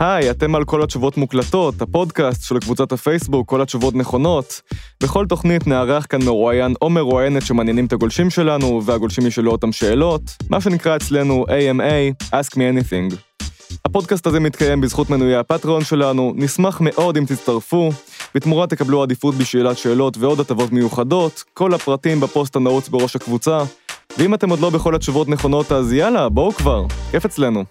היי, אתם על כל התשובות מוקלטות, הפודקאסט של קבוצת הפייסבוק, כל התשובות נכונות. בכל תוכנית נארח כאן מרואיין או מרואיינת שמעניינים את הגולשים שלנו, והגולשים ישאלו אותם שאלות, מה שנקרא אצלנו AMA, Ask Me Anything. הפודקאסט הזה מתקיים בזכות מנויי הפטריון שלנו, נשמח מאוד אם תצטרפו, בתמורה תקבלו עדיפות בשאלת שאלות ועוד הטבות מיוחדות, כל הפרטים בפוסט הנעוץ בראש הקבוצה, ואם אתם עוד לא בכל התשובות נכונות אז יאללה, בואו כבר, כיף אצלנו.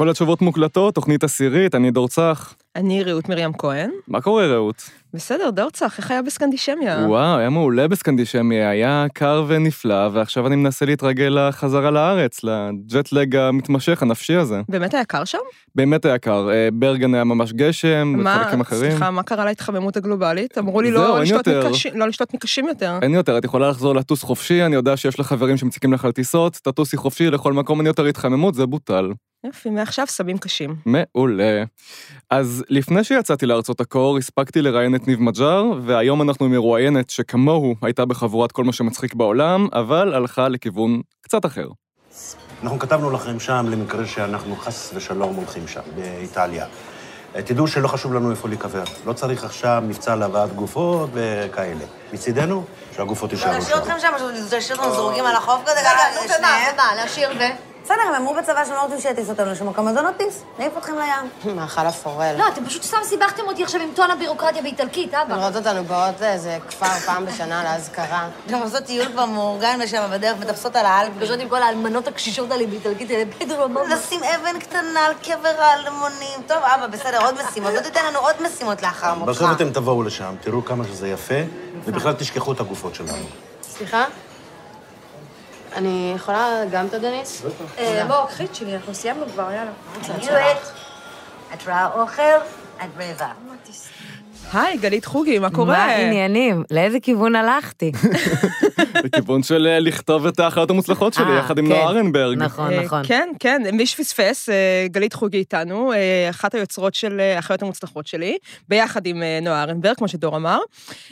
כל התשובות מוקלטות, תוכנית עשירית, אני דור צח. אני רעות מרים כהן. מה קורה, רעות? בסדר, דור צח, איך היה בסקנדישמיה? וואו, היה מעולה בסקנדישמיה, היה קר ונפלא, ועכשיו אני מנסה להתרגל לחזרה לארץ, לג'טלג המתמשך, הנפשי הזה. באמת היה קר שם? באמת היה קר. אה, ברגן היה ממש גשם, וחלקים אחרים. סליחה, מה קרה להתחממות הגלובלית? אמרו לי לא לשתות. מקשים- לא לשתות מקשים יותר. אין יותר, את יכולה לחזור לטוס חופשי, אני יודע שיש לך חברים שמציקים לך על טיסות, תטוסי חופשי לכל מקום, אין יותר התחממות, זה בוטל. יופי, מעכשיו סמים קשים. מעולה. אז לפני שיצאתי לארצות הקור, הספקתי לראיין את ניב מג'אר, והיום אנחנו עם מרואיינת שכמוהו הייתה בחבורת כל מה שמצחיק בעולם, אבל הלכה לכיוון קצת אחר. אנחנו כתבנו לכם שם למקרה שאנחנו חס ושלום הולכים שם, באיטליה. תדעו שלא חשוב לנו איפה להיקבר. לא צריך עכשיו מבצע להבאת גופות וכאלה. מצידנו, שהגופות יישארו להשאיר שם. אתכם שם, פשוט להשאיר אותנו זורקים על החוף כזה, רגע, נו. ומה, להשאיר ו... בסדר, הם אמרו בצבא שהם לא רוצים שיטיס אותנו לשם מקום, אז לא נטיס, נעיף אתכם לים. מאכל הפורל. לא, אתם פשוט סתם סיבכתם אותי עכשיו עם טון הבירוקרטיה באיטלקית, אבא. לראות אותנו באות לאיזה כפר פעם בשנה לאזכרה. גם עושות טיול כבר מאורגן ושם בדרך, מטפסות על האלפים. פשוט עם כל האלמנות הקשישות האלה באיטלקית, אלה פדרו אמר... לשים אבן קטנה על קבר האלמונים. טוב, אבא, בסדר, עוד משימות. לא תיתן לנו עוד משימות לאחר מותך. בסוף אתם תבואו לשם, תראו כמה שזה יפה, ובכלל תשכחו את הגופות שלנו. סליחה? אני יכולה גם את הדניס? בוא, קחי את שלי, אנחנו סיימנו כבר, יאללה. אני. את רואה אוכל, את רעבה. היי, גלית חוגי, מה קורה? מה העניינים? לאיזה כיוון הלכתי? לכיוון של אה, לכתוב את האחיות המוצלחות שלי, אה, יחד עם כן. נועה ארנברג. נכון, אה, נכון. כן, כן, מי שפספס, אה, גלית חוגי איתנו, אה, אחת היוצרות של אה, האחיות המוצלחות שלי, ביחד עם אה, נועה ארנברג, כמו שדור אמר.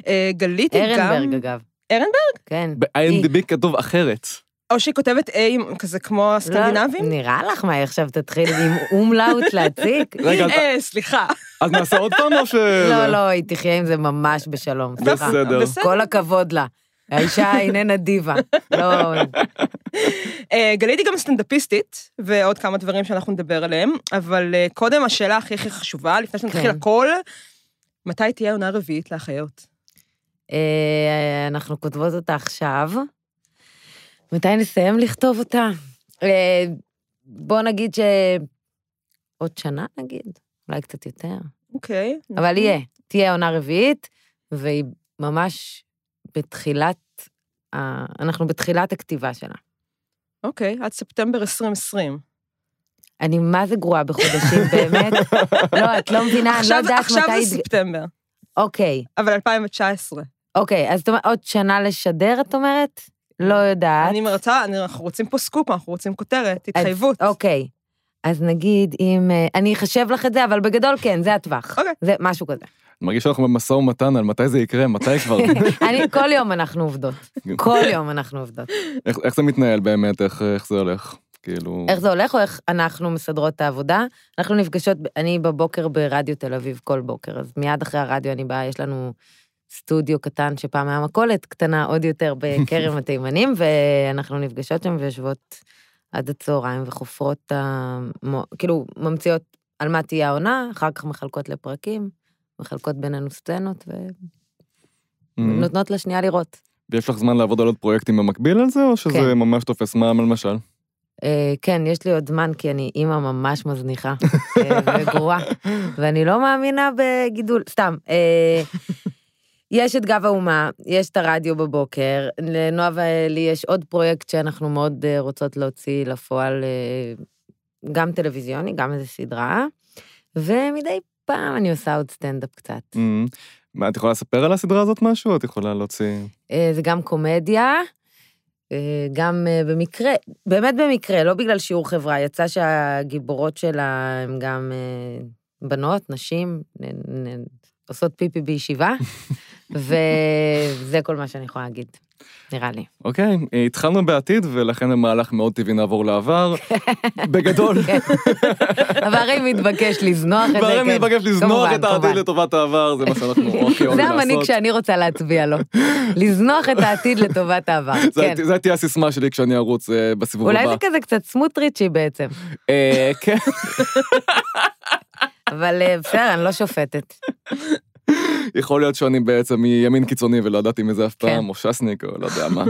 אה, גלית היא גם... ארנברג, אגב. ארנברג? כן. ב-IMDb כתוב אחרת. או שהיא כותבת A, כזה כמו הסקנדינבים? לא, נראה לך מה, עכשיו תתחיל עם אומלאוט להציג? רגע, אז- אה, סליחה. אז נעשה עוד פעם או ש... לא, לא, היא תחיה עם זה ממש בשלום. בסדר. כל הכבוד לה. האישה איננה דיבה. לא, אה, גלית היא גם סטנדאפיסטית, ועוד כמה דברים שאנחנו נדבר עליהם, אבל אה, קודם השאלה הכי הכי חשובה, לפני שנתחיל כן. הכל, מתי תהיה עונה רביעית לאחיות? אה, אנחנו כותבות אותה עכשיו. מתי נסיים לכתוב אותה? אה, בוא נגיד ש... עוד שנה נגיד, אולי קצת יותר. אוקיי. אבל יהיה, תהיה עונה רביעית, והיא ממש בתחילת, ה- אנחנו בתחילת הכתיבה שלה. אוקיי, עד ספטמבר 2020. אני מה זה גרועה בחודשים, באמת? לא, את לא מבינה, אני לא עכשיו יודעת עכשיו מתי... זה התג- ספטמבר, אוקיי, אבל 2019. אוקיי, אז את אומרת, עוד שנה לשדר, את אומרת? לא יודעת. אני אני- אנחנו רוצים פה סקופ, אנחנו רוצים כותרת, התחייבות. אוקיי. אז נגיד אם... אה, אני אחשב לך את זה, אבל בגדול כן, זה הטווח. אוקיי. זה משהו כזה. אני מרגיש שאנחנו במשא ומתן על מתי זה יקרה, מתי כבר. אני, כל יום אנחנו עובדות. כל יום אנחנו עובדות. איך איך זה מתנהל באמת, איך איך זה הולך? כאילו... איך זה הולך או איך אנחנו מסדרות את העבודה? אנחנו נפגשות, אני בבוקר ברדיו תל אביב כל בוקר, אז מיד אחרי הרדיו אני באה, יש לנו סטודיו קטן שפעם היה מכולת קטנה עוד יותר בכרם התימנים, ואנחנו נפגשות שם ויושבות עד הצהריים וחופרות, את המו- כאילו, ממציאות על מה תהיה העונה, אחר כך מחלקות לפרקים, מחלקות בינינו סצנות. ונותנות לשנייה לראות. ויש לך זמן לעבוד על עוד פרויקטים במקביל על זה, או שזה כן. ממש תופס מע"מ למשל? אה, כן, יש לי עוד זמן, כי אני אימא ממש מזניחה אה, וגרועה, ואני לא מאמינה בגידול, סתם. אה, יש את גב האומה, יש את הרדיו בבוקר, לנועה ולי יש עוד פרויקט שאנחנו מאוד אה, רוצות להוציא לפועל, אה, גם טלוויזיוני, גם איזו סדרה, ומדי פעם אני עושה עוד סטנדאפ קצת. Mm. מה, את יכולה לספר על הסדרה הזאת משהו? את יכולה להוציא... אה, זה גם קומדיה, גם במקרה, באמת במקרה, לא בגלל שיעור חברה, יצא שהגיבורות שלה הן גם בנות, נשים, עושות פיפי בישיבה, וזה כל מה שאני יכולה להגיד, נראה לי. אוקיי, אה, התחלנו בעתיד, ולכן במהלך מאוד טבעי נעבור לעבר. בגדול, כן. אבל הרי מתבקש לזנוח את זה, והרי כן. מתבקש לזנוח את העתיד. לטובת העבר, זה מה שאנחנו הכי אוהבים זה לעשות. המנהיג שאני רוצה להצביע לו. לזנוח את העתיד לטובת העבר, זה- כן. זה תהיה הסיסמה שלי כשאני ארוץ אה, בסיבוב אולי הבא. זה כזה קצת סמוטריצ'י בעצם, אה, כן, אבל אה, בסדר, אני לא שופטת. יכול להיות שאני בעצם מימין קיצוני ולא ידעתי מזה אף כן. פעם, או ש"סניק, או לא יודע מה.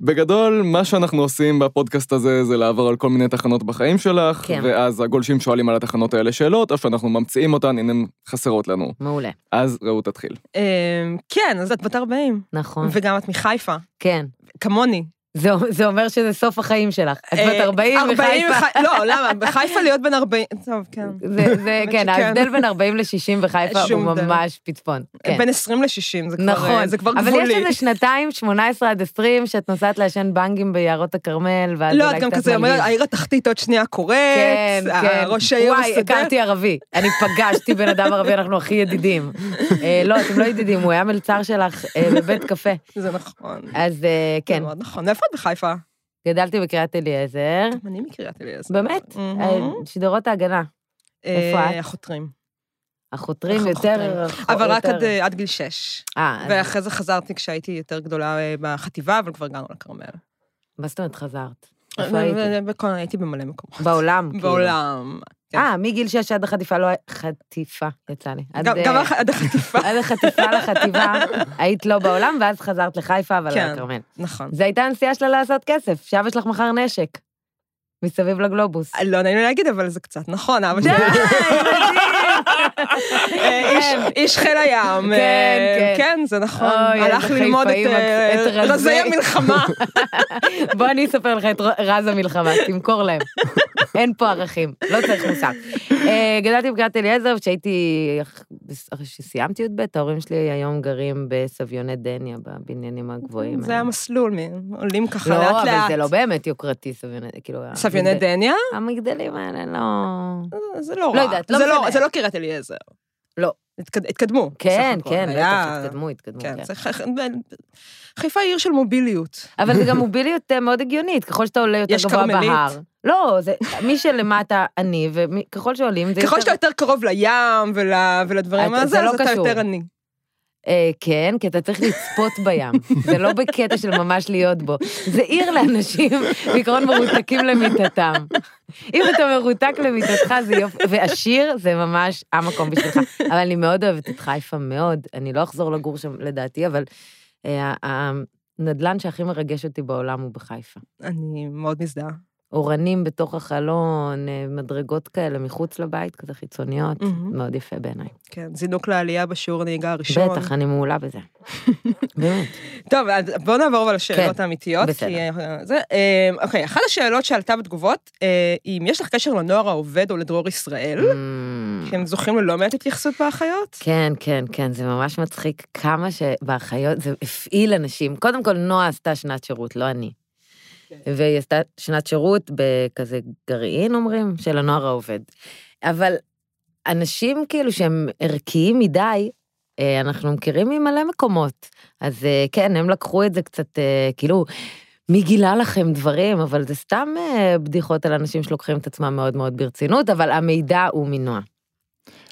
בגדול, מה שאנחנו עושים בפודקאסט הזה זה לעבור על כל מיני תחנות בחיים שלך, כן. ואז הגולשים שואלים על התחנות האלה שאלות, או שאנחנו ממציאים אותן, הנה הן חסרות לנו. מעולה. אז רעות תתחיל. אמ, כן, אז את בת 40, נכון, וגם את מחיפה, כן. כמוני. זה, זה אומר שזה סוף החיים שלך. את בת אה, 40 40 בחיפה. בח- לא, למה? בחיפה להיות בן 40, טוב, כן. זה, זה, כן. ההבדל בין 40 ל-60 בחיפה הוא. ממש פצפון. כן. בין 20 ל-60, זה כבר נכון, אה, זה כבר אבל גבולי. יש איזה שנתיים, 18 עד 20, שאת נוסעת לעשן בנגים ביערות הכרמל, ואז לא, את גם כזה אומרת. העיר התחתית עוד שנייה קורית, כן, כן. ראש העיר וואי, מסדר. הכרתי ערבי. אני פגשתי בן אדם ערבי, אנחנו הכי ידידים. אה, לא, אתם לא ידידים, הוא היה מלצר שלך אה, בבית קפה. זה נכון. אז אה, זה כן, מאוד נכון. בחיפה? גדלתי בקריית אליעזר. אני מקריית אליעזר. באמת? אה, שדרות ההגנה. איפה אה, את? החותרים. החותרים אנחנו יותר... אבל רק עד, אה, גיל 6. אה, אז ואחרי זה חזרתי כשהייתי יותר גדולה אה, בחטיבה, אבל כבר הגענו לכרמל. מה זאת אומרת חזרת? איפה הייתי? הייתי במלא מקומות. בעולם. כאילו. בעולם. כן. אה, מגיל 6 עד החטיפה לא. חטיפה, יצא לי. גם אה, עד החטיפה. עד החטיפה לחטיבה, היית לא בעולם, ואז חזרת לחיפה, אבל כן. לכרמל. נכון. זו הייתה הנסיעה שלה לעשות כסף, שאבא שלך מכר נשק. מסביב לגלובוס. לא נעים לי להגיד, אבל זה קצת נכון, אבא די, שלי. מדהים. אה, איש- איש חיל הים. כן, אה, כן. כן, זה נכון. הלך ללמוד את אה, רזי. המלחמה. בוא אני אספר לך את רז המלחמה, תמכור להם. אין פה ערכים, לא צריך מוסר. גדלתי בקריית אליעזר, כשהייתי, אחרי שסיימתי י"ב, ההורים שלי היום גרים בסביוני דניה, בבניינים הגבוהים. זה המסלול, עולים ככה לא, לאט אבל לאט. זה לא באמת יוקרתי, סביוני, כאילו... סביוני דניה? המגדלים האלה לא... זה לא לא רע. יודעת, לא משנה. זה לא קריית אליעזר. לא. התקד- התקדמו. כן. כן, היה- בטח, התקדמו, התקדמו, כן, כן. זה ח- חיפה היא עיר של מוביליות. אבל זה גם מוביליות אה, מאוד הגיונית, ככל שאתה עולה יותר יש גבוה כרמלית. בהר. לא, זה מי שלמטה אני, וככל שעולים זה ככל שאתה יותר קרוב לים ול- ולדברים את- האלה, זה לא אז אתה קשור. יותר עני. אה, כן, כי אתה צריך לצפות בים. זה לא בקטע של ממש להיות בו. זה עיר לאנשים, בעיקרון מרותקים למיטתם. אם אתה מרותק למיטתך זה יופי, ועשיר זה ממש המקום בשבילך. אבל אני מאוד אוהבת את חיפה, מאוד. אני לא אחזור לגור שם לדעתי, אבל אה, הנדלן שהכי מרגש אותי בעולם הוא בחיפה. אני מאוד מזדהה. אורנים בתוך החלון, אה, מדרגות כאלה מחוץ לבית, כזה חיצוניות, מהמם. מאוד יפה בעיניי. כן, זינוק לעלייה בשיעור הנהיגה הראשון. בטח, אני מעולה בזה. באמת. טוב, אז בואו נעבור אבל לשאלות כן, האמיתיות. בסדר. כי, אה, זה, אה, אוקיי, אחת השאלות שעלתה בתגובות, אם יש לך קשר לנוער העובד או לדרור ישראל, Mm. כי הם זוכים ללא מעט התייחסות באחיות. כן, כן, כן, זה ממש מצחיק כמה שבאחיות זה הפעיל אנשים. קודם כל, נועה עשתה שנת שירות, לא אני. והיא עשתה שנת שירות בכזה גרעין, אומרים, של הנוער העובד. אבל אנשים כאילו שהם ערכיים מדי, אה, אנחנו מכירים ממלא מקומות. אז אה, כן, הם לקחו את זה קצת, אה, כאילו, מי גילה לכם דברים, אבל זה סתם בדיחות על אנשים שלוקחים את עצמם מאוד מאוד ברצינות, אבל המידע הוא מנועה.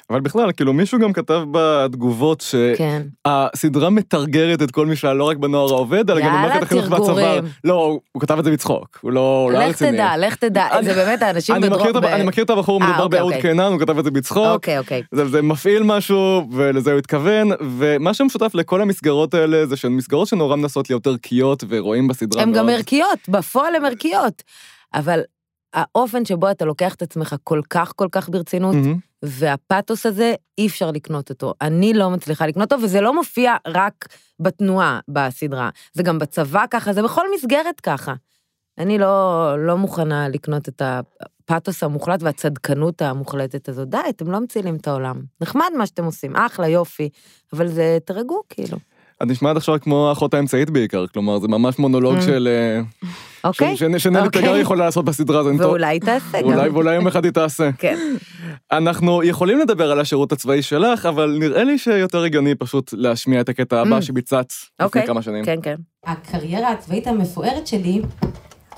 אבל בכלל, כאילו מישהו גם כתב בתגובות כן. שהסדרה מתרגרת את כל מי שהיה לא רק בנוער העובד, אלא גם במערכת החינוך והצבא. לא, הוא- כתב את זה בצחוק, הוא לא לא היה לך רציני. תדע, לך תדע, זה באמת האנשים בדרום... ה- אני מכיר את הבחור, אה, מדובר אוקיי, באהוד אוקיי. קינן, הוא כתב את זה בצחוק. אוקיי, אוקיי. זה, זה מפעיל משהו, ולזה הוא התכוון, ומה שמשותף לכל המסגרות האלה זה שהן מסגרות שנורא מנסות להיות ערכיות, ורואים בסדרה הן. גם ערכיות, בפועל הן ערכיות. אבל האופן שבו אתה לוקח את עצמך כל כך כל כך ברצינות, מהמם. והפתוס הזה, אי אפשר לקנות אותו. אני לא מצליחה לקנות אותו, וזה לא מופיע רק בתנועה בסדרה. זה גם בצבא ככה, זה בכל מסגרת ככה. אני לא, לא מוכנה לקנות את הפתוס המוחלט והצדקנות המוחלטת הזאת. די, אתם לא מצילים את העולם. נחמד מה שאתם עושים, אחלה, יופי, אבל זה, תרגעו, כאילו. את נשמעת עכשיו כמו האחות האמצעית בעיקר, כלומר, זה ממש מונולוג Mm. של... אה, אוקיי? שנלי אוקיי. תגר יכולה לעשות בסדרה הזאת. ואולי תעשה גם. אולי ואולי יום אחד היא תעשה. כן. אנחנו יכולים לדבר על השירות הצבאי שלך, אבל נראה לי שיותר הגיוני פשוט להשמיע את הקטע הבא Mm. שביצעת לפני אוקיי. כמה שנים. כן, כן. הקריירה הצבאית המפוארת שלי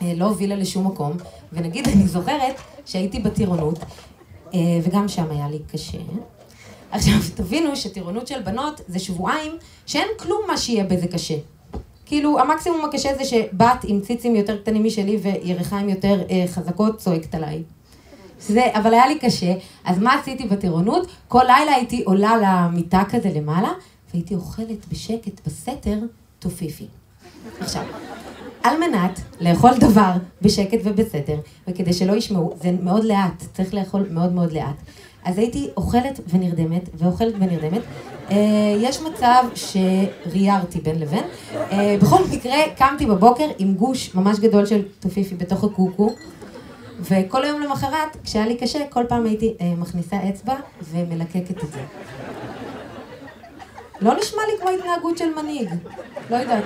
אה, לא הובילה לשום מקום, ונגיד אני זוכרת שהייתי בטירונות, אה, וגם שם היה לי קשה. עכשיו, תבינו שטירונות של בנות זה שבועיים שאין כלום מה שיהיה בזה קשה. כאילו, המקסימום הקשה זה שבת עם ציצים יותר קטנים משלי וירכיים יותר אה, חזקות צועקת עליי. זה, אבל היה לי קשה, אז מה עשיתי בטירונות? כל לילה הייתי עולה למיטה כזה למעלה, והייתי אוכלת בשקט בסתר תופיפי. עכשיו, על מנת לאכול דבר בשקט ובסתר, וכדי שלא ישמעו, זה מאוד לאט, צריך לאכול מאוד מאוד לאט. אז הייתי אוכלת ונרדמת, ואוכלת ונרדמת. אה, יש מצב שריירתי בין לבין. אה, בכל מקרה, קמתי בבוקר עם גוש ממש גדול של תופיפי בתוך הקוקו, וכל היום למחרת, כשהיה לי קשה, כל פעם הייתי אה, מכניסה אצבע ומלקקת את זה. לא נשמע לי כמו התנהגות של מנהיג, לא יודעת.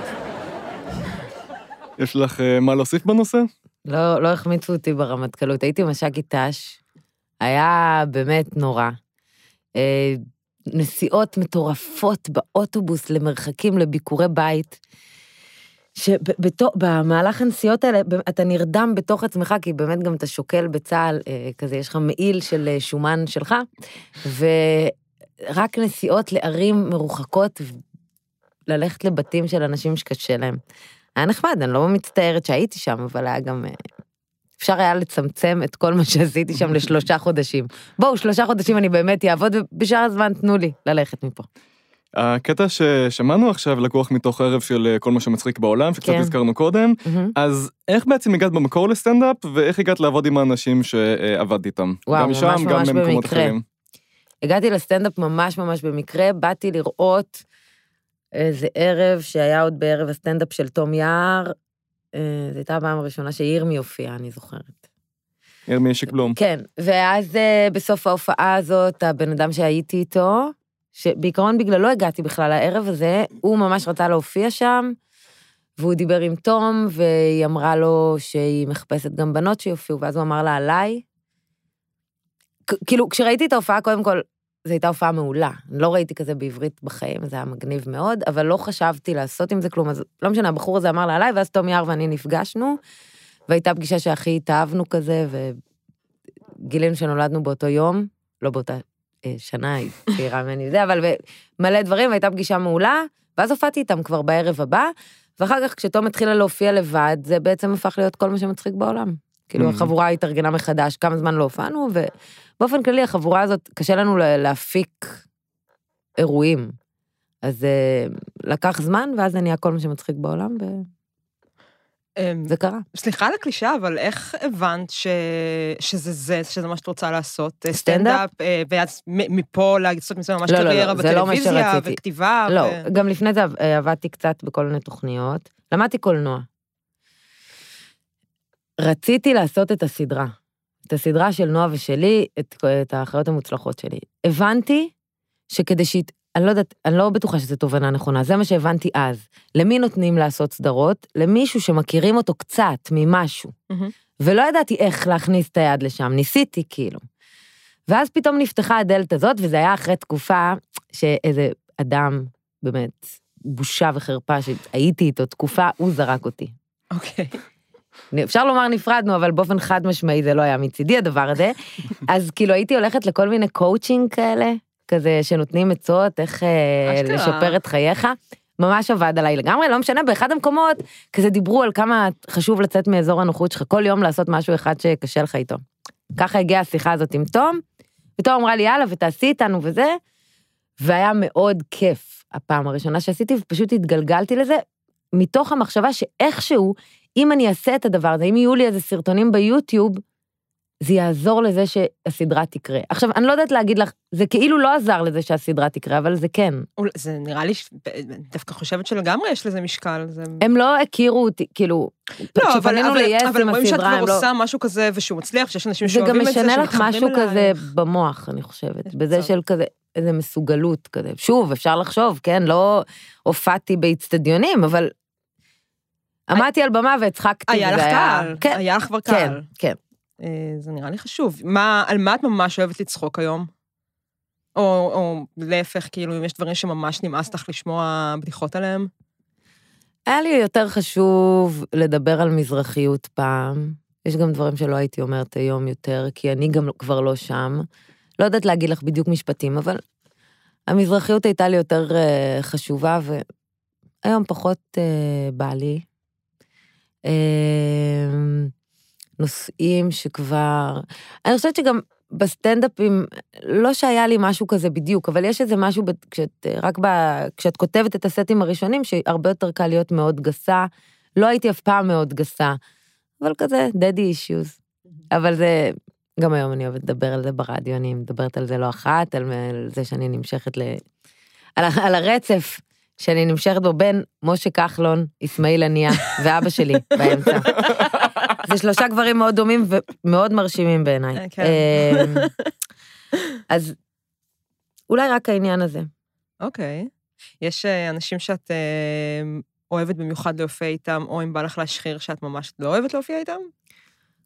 יש לך מה להוסיף בנושא? לא, לא החמיצו אותי ברמטכ"לות, הייתי מש"קית ת"ש, היה באמת נורא. אה, נסיעות מטורפות באוטובוס למרחקים, לביקורי בית, שבמהלך הנסיעות האלה, אתה נרדם בתוך עצמך, כי באמת גם אתה שוקל בצה"ל, אה, כזה, יש לך מעיל של אה, שומן שלך, ורק נסיעות לערים מרוחקות, ללכת לבתים של אנשים שקשה להם. היה נחמד, אני לא מצטערת שהייתי שם, אבל היה גם... אפשר היה לצמצם את כל מה שעשיתי שם לשלושה חודשים. בואו, שלושה חודשים אני באמת אעבוד, ובשאר הזמן תנו לי ללכת מפה. הקטע ששמענו עכשיו לקוח מתוך ערב של אה, כל מה שמצחיק בעולם, שקצת כן. הזכרנו קודם, מהמם. אז איך בעצם הגעת במקור לסטנדאפ, ואיך הגעת לעבוד עם האנשים שעבדת איתם? וואו, גם ממש משם, גם ממש במקומות במקרה. אחרים. הגעתי לסטנדאפ ממש ממש במקרה, באתי לראות איזה ערב שהיה עוד בערב הסטנדאפ של תום יער, זו הייתה הפעם הראשונה שירמי הופיע, אני זוכרת. ירמי שיקבלום. כן, ואז אה, בסוף ההופעה הזאת, הבן אדם שהייתי איתו, שבעיקרון בגללו הגעתי בכלל לערב הזה, הוא ממש רצה להופיע שם, והוא דיבר עם תום, והיא אמרה לו שהיא מחפשת גם בנות שיופיעו, ואז הוא אמר לה עליי. כאילו, כשראיתי את ההופעה, קודם כל, זו הייתה הופעה מעולה. לא ראיתי כזה בעברית בחיים, זה היה מגניב מאוד, אבל לא חשבתי לעשות עם זה כלום, אז לא משנה, הבחור הזה אמר לה עליי, ואז תום יער ואני נפגשנו, והייתה פגישה שהכי התאהבנו כזה, וגילינו שנולדנו באותו יום, לא באותה אה, שנה, היא צעירה ממני זה, אבל מלא דברים, והייתה פגישה מעולה, ואז הופעתי איתם כבר בערב הבא, ואחר כך כשתום התחילה להופיע לבד, זה בעצם הפך להיות כל מה שמצחיק בעולם. כאילו, Mhm. החבורה התארגנה מחדש, כמה זמן לא הופענו, ובאופן כללי, החבורה הזאת, קשה לנו לה- להפיק אירועים. אז אה, לקח זמן, ואז זה נהיה כל מה שמצחיק בעולם, אמ, וזה קרה. סליחה על הקלישה, אבל איך הבנת ש... שזה זה, שזה מה שאת רוצה לעשות? אה, סטנדאפ? אה, ואז מפה לעשות מזה ממש לא, לא, לא, קריירה זה לא מה בטלוויזיה, שרציתי. וכתיבה. לא, ו- גם לפני זה עבדתי קצת בכל מיני תוכניות. למדתי קולנוע. רציתי לעשות את הסדרה. את הסדרה של נועה ושלי, את, את האחיות המוצלחות שלי. הבנתי שכדי שהיא... אני לא יודעת, אני לא בטוחה שזו תובנה נכונה, זה מה שהבנתי אז. למי נותנים לעשות סדרות? למישהו שמכירים אותו קצת ממשהו. מהמם. ולא ידעתי איך להכניס את היד לשם, ניסיתי כאילו. ואז פתאום נפתחה הדלת הזאת, וזה היה אחרי תקופה שאיזה אדם, באמת, בושה וחרפה, שהייתי איתו תקופה, הוא זרק אותי. אוקיי. אפשר לומר נפרדנו, אבל באופן חד משמעי זה לא היה מצידי הדבר הזה. אז כאילו הייתי הולכת לכל מיני קואוצ'ינג כאלה, כזה שנותנים עצות איך אה, אשכרה. לשפר את חייך. ממש עבד עליי לגמרי, לא משנה, באחד המקומות, כזה דיברו על כמה חשוב לצאת מאזור הנוחות שלך, כל יום לעשות משהו אחד שקשה לך איתו. ככה הגיעה השיחה הזאת עם תום, ותום אמרה לי, יאללה, ותעשי איתנו וזה, והיה מאוד כיף הפעם הראשונה שעשיתי, ופשוט התגלגלתי לזה, מתוך המחשבה שאיכשהו, אם אני אעשה את הדבר הזה, אם יהיו לי איזה סרטונים ביוטיוב, זה יעזור לזה שהסדרה תקרה. עכשיו, אני לא יודעת להגיד לך, זה כאילו לא עזר לזה שהסדרה תקרה, אבל זה כן. זה נראה לי, דווקא חושבת שלגמרי יש לזה משקל. זה... הם לא הכירו אותי, כאילו, לא, אבל, אבל, ליס אבל עם רואים שאת כבר הם לא... עושה משהו כזה ושהוא מצליח, שיש אנשים זה גם שאוהבים את זה, משנה לך שמתחברים משהו כזה אלייך. במוח, אני חושבת, בזה. של כזה, איזה מסוגלות כזה. שוב, אפשר לחשוב, כן? לא הופעתי באיצטדיונים, אבל עמדתי על במה והצחקתי, היה לך קהל, כן, היה לך כבר כן, קהל. כן. אה, זה נראה לי חשוב. מה, על מה את ממש אוהבת לצחוק היום? או, או להפך, כאילו, אם יש דברים שממש נמאס לך לשמוע בדיחות עליהם? היה לי יותר חשוב לדבר על מזרחיות פעם. יש גם דברים שלא הייתי אומרת היום יותר, כי אני גם כבר לא שם. לא יודעת להגיד לך בדיוק משפטים, אבל המזרחיות הייתה לי יותר uh, חשובה, והיום פחות uh, בא לי. Uh, נושאים שכבר... אני חושבת שגם בסטנדאפים, לא שהיה לי משהו כזה בדיוק, אבל יש איזה משהו, כשאת, רק ב, כשאת כותבת את הסטים הראשונים, שהרבה יותר קל להיות מאוד גסה. לא הייתי אף פעם מאוד גסה, אבל כזה, דדי אישיוז. אבל זה, גם היום אני אוהבת לדבר על זה ברדיו, אני מדברת על זה לא אחת, על, על זה שאני נמשכת ל... על, על הרצף שאני נמשכת בו בין משה כחלון, אסמאעיל הנייה ואבא שלי באמצע. זה שלושה גברים מאוד דומים ומאוד מרשימים בעיניי. אה, כן. אמ, אז אולי רק העניין הזה. אוקיי. יש אה, אנשים שאת אה, אוהבת במיוחד להופיע איתם, או אם בא לך להשחיר שאת ממש לא אוהבת להופיע איתם?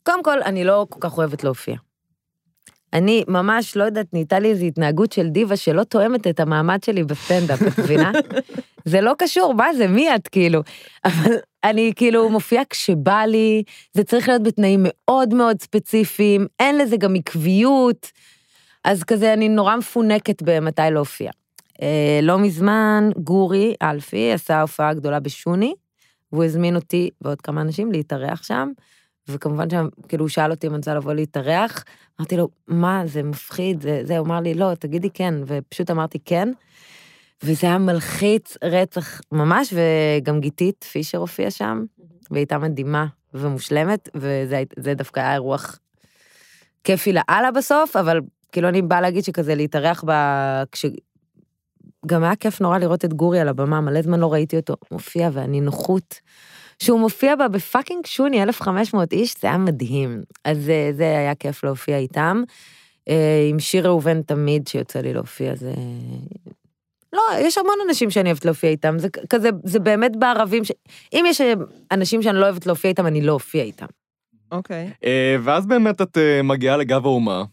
קודם כל, אני לא כל כך אוהבת להופיע. אני ממש, לא יודעת, נהייתה לי איזו התנהגות של דיבה שלא תואמת את המעמד שלי בסטנדאפ, את מבינה? זה לא קשור, מה זה, מי את, כאילו? אבל אני כאילו מופיעה כשבא לי, זה צריך להיות בתנאים מאוד מאוד ספציפיים, אין לזה גם עקביות, אז כזה אני נורא מפונקת במתי להופיע. אה, לא מזמן, גורי אלפי עשה הופעה גדולה בשוני, והוא הזמין אותי ועוד כמה אנשים להתארח שם, וכמובן שם, כאילו, הוא שאל אותי אם אני רוצה לבוא להתארח, אמרתי לו, מה, זה מפחיד, זה, זה, הוא אמר לי, לא, תגידי כן, ופשוט אמרתי כן, וזה היה מלחיץ רצח ממש, וגם גיתית פישר הופיעה שם, והיא הייתה מדהימה ומושלמת, וזה דווקא היה אירוח כיפי לאללה בסוף, אבל כאילו אני באה להגיד שכזה להתארח ב... כש... גם היה כיף נורא לראות את גורי על הבמה, מלא זמן לא ראיתי אותו מופיע, והנינוחות שהוא מופיע בה בפאקינג שוני, 1,500 איש, זה היה מדהים. אז זה, זה היה כיף להופיע איתם. אה, עם שיר ראובן תמיד שיוצא לי להופיע, זה... לא, יש המון אנשים שאני אוהבת להופיע איתם, זה כזה, זה באמת בערבים, ש... אם יש אה, אנשים שאני לא אוהבת להופיע איתם, אני לא אופיע איתם. אוקיי. אה, ואז באמת את אה, מגיעה לגב האומה,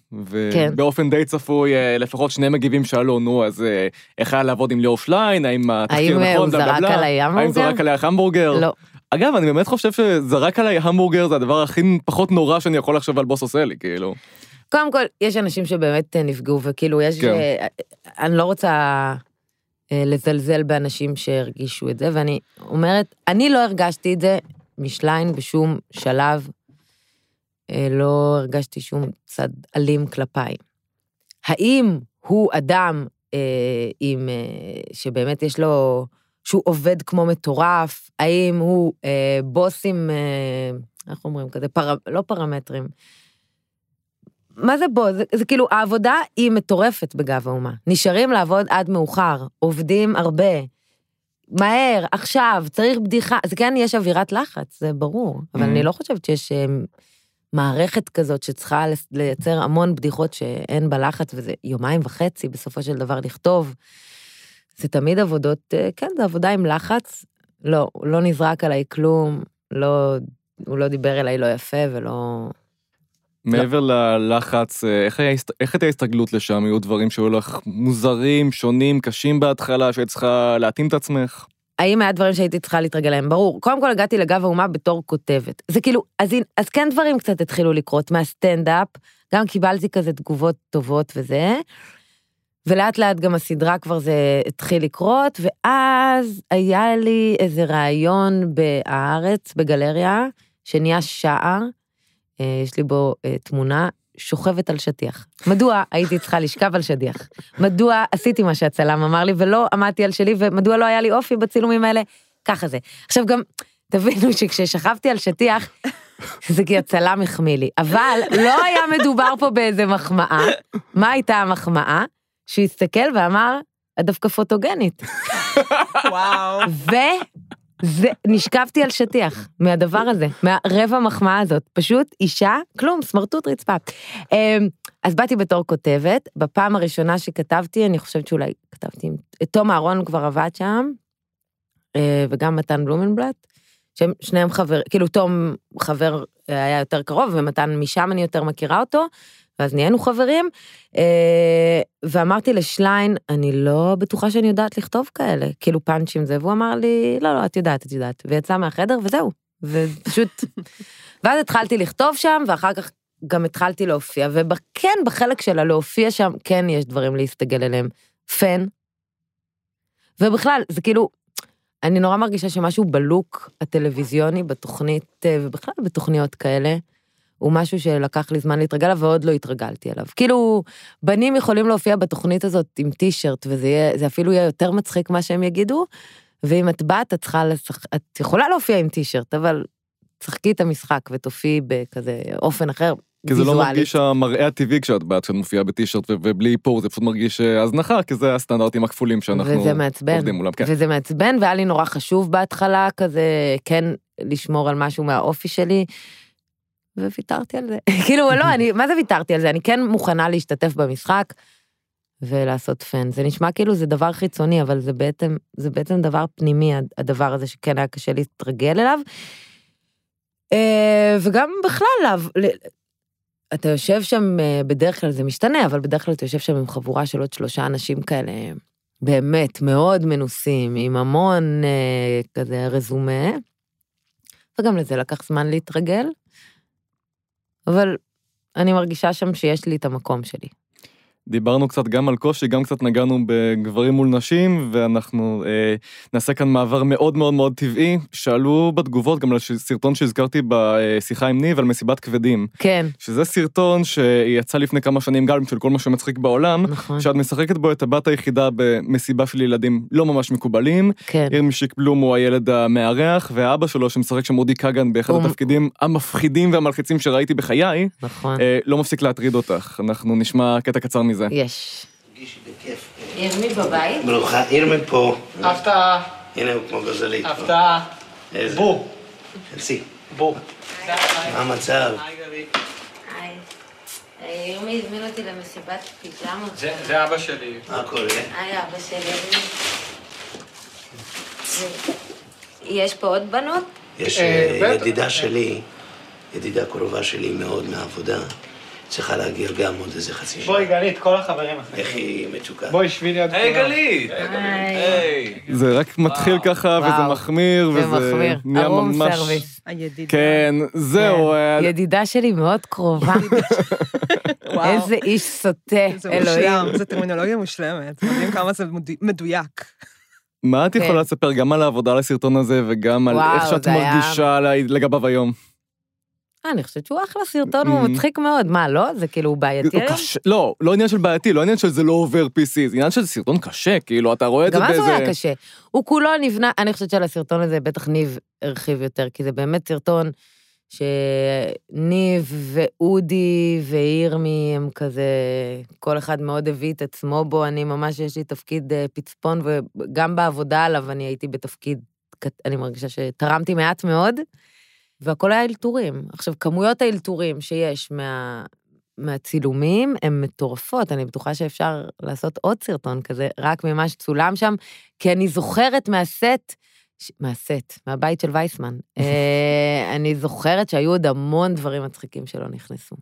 כן. ובאופן די צפוי, אה, לפחות שני מגיבים שאלו, נו, אז אה, איך היה לעבוד עם ליאור שליין, האם התחקיר האם, אה, נכון, הוא בלה בלה זרק בלה, עליי האם המבורגר? זרק עלייך המבורגר? לא. אגב, אני באמת חושב שזרק עליי המבורגר זה הדבר הכי פחות נורא שאני יכול לחשוב על בוס עושה לי, כאילו. קודם כל, יש אנשים שבאמת אה, נפגעו, וכאילו, יש... כן. אה, אני לא רוצה אה, לזלזל באנשים שהרגישו את זה, ואני אומרת, אני לא הרגשתי את זה משליין בשום שלב, אה, לא הרגשתי שום צד אלים כלפיי. האם הוא אדם אה, עם... אה, שבאמת יש לו... שהוא עובד כמו מטורף? האם הוא אה, בוס עם... אה, איך אומרים כזה? פר... לא פרמטרים. מה זה בו? זה, זה כאילו, העבודה היא מטורפת בגב האומה. נשארים לעבוד עד מאוחר, עובדים הרבה. מהר, עכשיו, צריך בדיחה. אז כן, יש אווירת לחץ, זה ברור. אבל Mhm. אני לא חושבת שיש אה, מערכת כזאת שצריכה לייצר המון בדיחות שאין בה לחץ, וזה יומיים וחצי בסופו של דבר לכתוב. זה תמיד עבודות, אה, כן, זה עבודה עם לחץ. לא, לא נזרק עליי כלום, לא, הוא לא דיבר אליי לא יפה ולא... מעבר ללחץ, אה, איך, היה, איך הייתה ההסתגלות לשם? היו דברים שהיו לך מוזרים, שונים, קשים בהתחלה, שהיית צריכה להתאים את עצמך? האם היה דברים שהייתי צריכה להתרגל להם? ברור. קודם כל הגעתי לגב האומה בתור כותבת. זה כאילו, אז, אז כן דברים קצת התחילו לקרות מהסטנדאפ, גם קיבלתי כזה תגובות טובות וזה, ולאט לאט גם הסדרה כבר זה התחיל לקרות, ואז היה לי איזה רעיון בהארץ, בגלריה, שנהיה שער, אה, יש לי בו אה, תמונה שוכבת על שטיח. מדוע הייתי צריכה לשכב על שטיח? מדוע עשיתי מה שהצלם אמר לי ולא עמדתי על שלי, ומדוע לא היה לי אופי בצילומים האלה? ככה זה. עכשיו גם, תבינו שכששכבתי על שטיח, זה כי הצלם החמיא לי, אבל לא היה מדובר פה באיזה מחמאה. מה הייתה המחמאה? שהוא הסתכל ואמר, את דווקא פוטוגנית. וואו. וזה, נשכבתי על שטיח מהדבר הזה, מהרבע מחמאה הזאת. פשוט אישה, כלום, סמרטוט רצפה. אמ, אז באתי בתור כותבת, בפעם הראשונה שכתבתי, אני חושבת שאולי כתבתי. תום אהרון כבר עבד שם, אה, וגם מתן בלומנבלט, שהם שניהם חבר, כאילו תום חבר אה, היה יותר קרוב, ומתן משם אני יותר מכירה אותו, ואז נהיינו חברים, אה, ואמרתי לשליין, אני לא בטוחה שאני יודעת לכתוב כאלה, כאילו פאנצ'ים זה, והוא אמר לי, לא, לא, את יודעת, את יודעת, ויצא מהחדר וזהו, ופשוט, ואז התחלתי לכתוב שם, ואחר כך גם התחלתי להופיע, וכן, בחלק של הלהופיע שם, כן יש דברים להסתגל אליהם. פן, ובכלל, זה כאילו, אני נורא מרגישה שמשהו בלוק הטלוויזיוני בתוכנית, אה, ובכלל בתוכניות כאלה, הוא משהו שלקח לי זמן להתרגל אליו ועוד לא התרגלתי אליו. כאילו, בנים יכולים להופיע בתוכנית הזאת עם טישרט, וזה יהיה, זה אפילו יהיה יותר מצחיק מה שהם יגידו, ואם את בת, את צריכה לשחק, את יכולה להופיע עם טישרט, אבל תשחקי את המשחק ותופיעי בכזה אופן אחר, כי זה לא. מרגיש המראה הטבעי כשאת באת, כשאת מופיעה בטישרט ובלי איפור, זה פשוט מרגיש אה, הזנחה, כי זה הסטנדרטים הכפולים שאנחנו וזה מעצבן, עובדים מולם. כן. וזה מעצבן, והיה לי נורא חשוב בהתחלה כזה, כן לשמור על משהו מהאופי שלי, וויתרתי על זה. כאילו, לא, אני, מה זה ויתרתי על זה? אני כן מוכנה להשתתף במשחק ולעשות פן. זה נשמע כאילו זה דבר חיצוני, אבל זה בעצם, זה בעצם דבר פנימי, הדבר הזה שכן היה קשה להתרגל אליו. אה, וגם בכלל, אתה יושב שם, אה, בדרך כלל זה משתנה, אבל בדרך כלל אתה יושב שם עם חבורה של עוד שלושה אנשים כאלה, באמת מאוד מנוסים, עם המון אה, כזה רזומה, וגם לזה לקח זמן להתרגל, אבל אני מרגישה שם שיש לי את המקום שלי. דיברנו קצת גם על קושי, גם קצת נגענו בגברים מול נשים, ואנחנו אה, נעשה כאן מעבר מאוד מאוד מאוד טבעי. שאלו בתגובות גם על סרטון שהזכרתי בשיחה עם ניב על מסיבת כבדים. כן, שזה סרטון שיצא לפני כמה שנים גם של כל מה שמצחיק בעולם, נכון, שאת משחקת בו את הבת היחידה במסיבה של ילדים לא ממש מקובלים. כן. ירמי שיק בלום הוא הילד המארח, והאבא שלו שמשחק שם אודי כגן באחד הוא- התפקידים המפחידים והמלחיצים שראיתי בחיי, נכון. אה, לא מפסיק להטריד אותך. אנחנו נשמע קטע קצר מזה. יש. תרגישי בכיף. ירמי בבית? ברוכה, ירמן פה. הפתעה, הנה הוא כמו גזלית. הפתעה. איזה... בוא, תכנסי. בוא. מה המצב? היי. ירמי הזמין אותי למסיבת פיג'מות. זה זה אבא שלי. מה קורה? היי, אבא של ירמי. יש פה עוד בנות? יש אה, אה. ידידה שלי, ידידה קרובה שלי מאוד מהעבודה, צריכה להגיע גם עוד איזה חצי שעה. בואי גלית, כל החברים אחרים. איך היא מצוקה? בואי שבי ליד כולם. היי גלית! היי. זה רק מתחיל ככה, וזה. מחמיר, זה וזה מחמיר. נהיה הרום ממש... סרוויס. הידידה. כן, זהו. אה, ידידה שלי מאוד קרובה. איזה איש סוטה, זה אלוהים. מושלם, זו טרמינולוגיה מושלמת. מדהים כמה זה מדו- מדויק. מה את כן. יכולה לספר גם על העבודה על הסרטון הזה, וגם על איך שאת מרגישה לגביו היום? אה, אני חושבת שהוא אחלה סרטון, הוא. מצחיק מאוד. מה, לא? זה כאילו בעייתי היום? לא, לא עניין של בעייתי, לא עניין של זה לא עובר PC, זה עניין של סרטון קשה, כאילו, אתה רואה את זה גם אז הוא באיזה... היה קשה. הוא כולו נבנה, אני חושבת שעל הסרטון הזה בטח ניב הרחיב יותר, כי זה באמת סרטון שניב ואודי וירמי הם כזה, כל אחד מאוד הביא את עצמו בו, אני ממש, יש לי תפקיד אה, פצפון, וגם בעבודה עליו אני הייתי בתפקיד, אני מרגישה שתרמתי מעט מאוד, והכל היה אלתורים. עכשיו, כמויות האלתורים שיש מה... מהצילומים הן מטורפות, אני בטוחה שאפשר לעשות עוד סרטון כזה, רק ממה שצולם שם, כי אני זוכרת מהסט, ש- מהסט, מהבית של וייסמן, אה, אני זוכרת שהיו עוד המון דברים מצחיקים שלא נכנסו.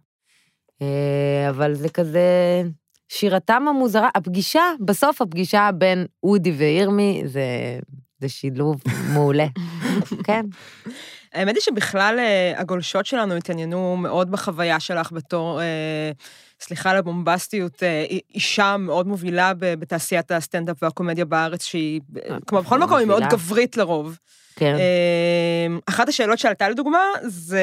אה, אבל זה כזה, שירתם המוזרה, הפגישה, בסוף הפגישה בין אודי וירמי, זה, זה שילוב מעולה. כן. האמת היא שבכלל אה, הגולשות שלנו התעניינו מאוד בחוויה שלך בתור, אה, סליחה על הבומבסטיות, אה, אישה מאוד מובילה בתעשיית הסטנדאפ והקומדיה בארץ, שהיא, כמו בכל מקום, היא מאוד. גברית לרוב. כן. אה, אחת השאלות שעלתה לדוגמה, זה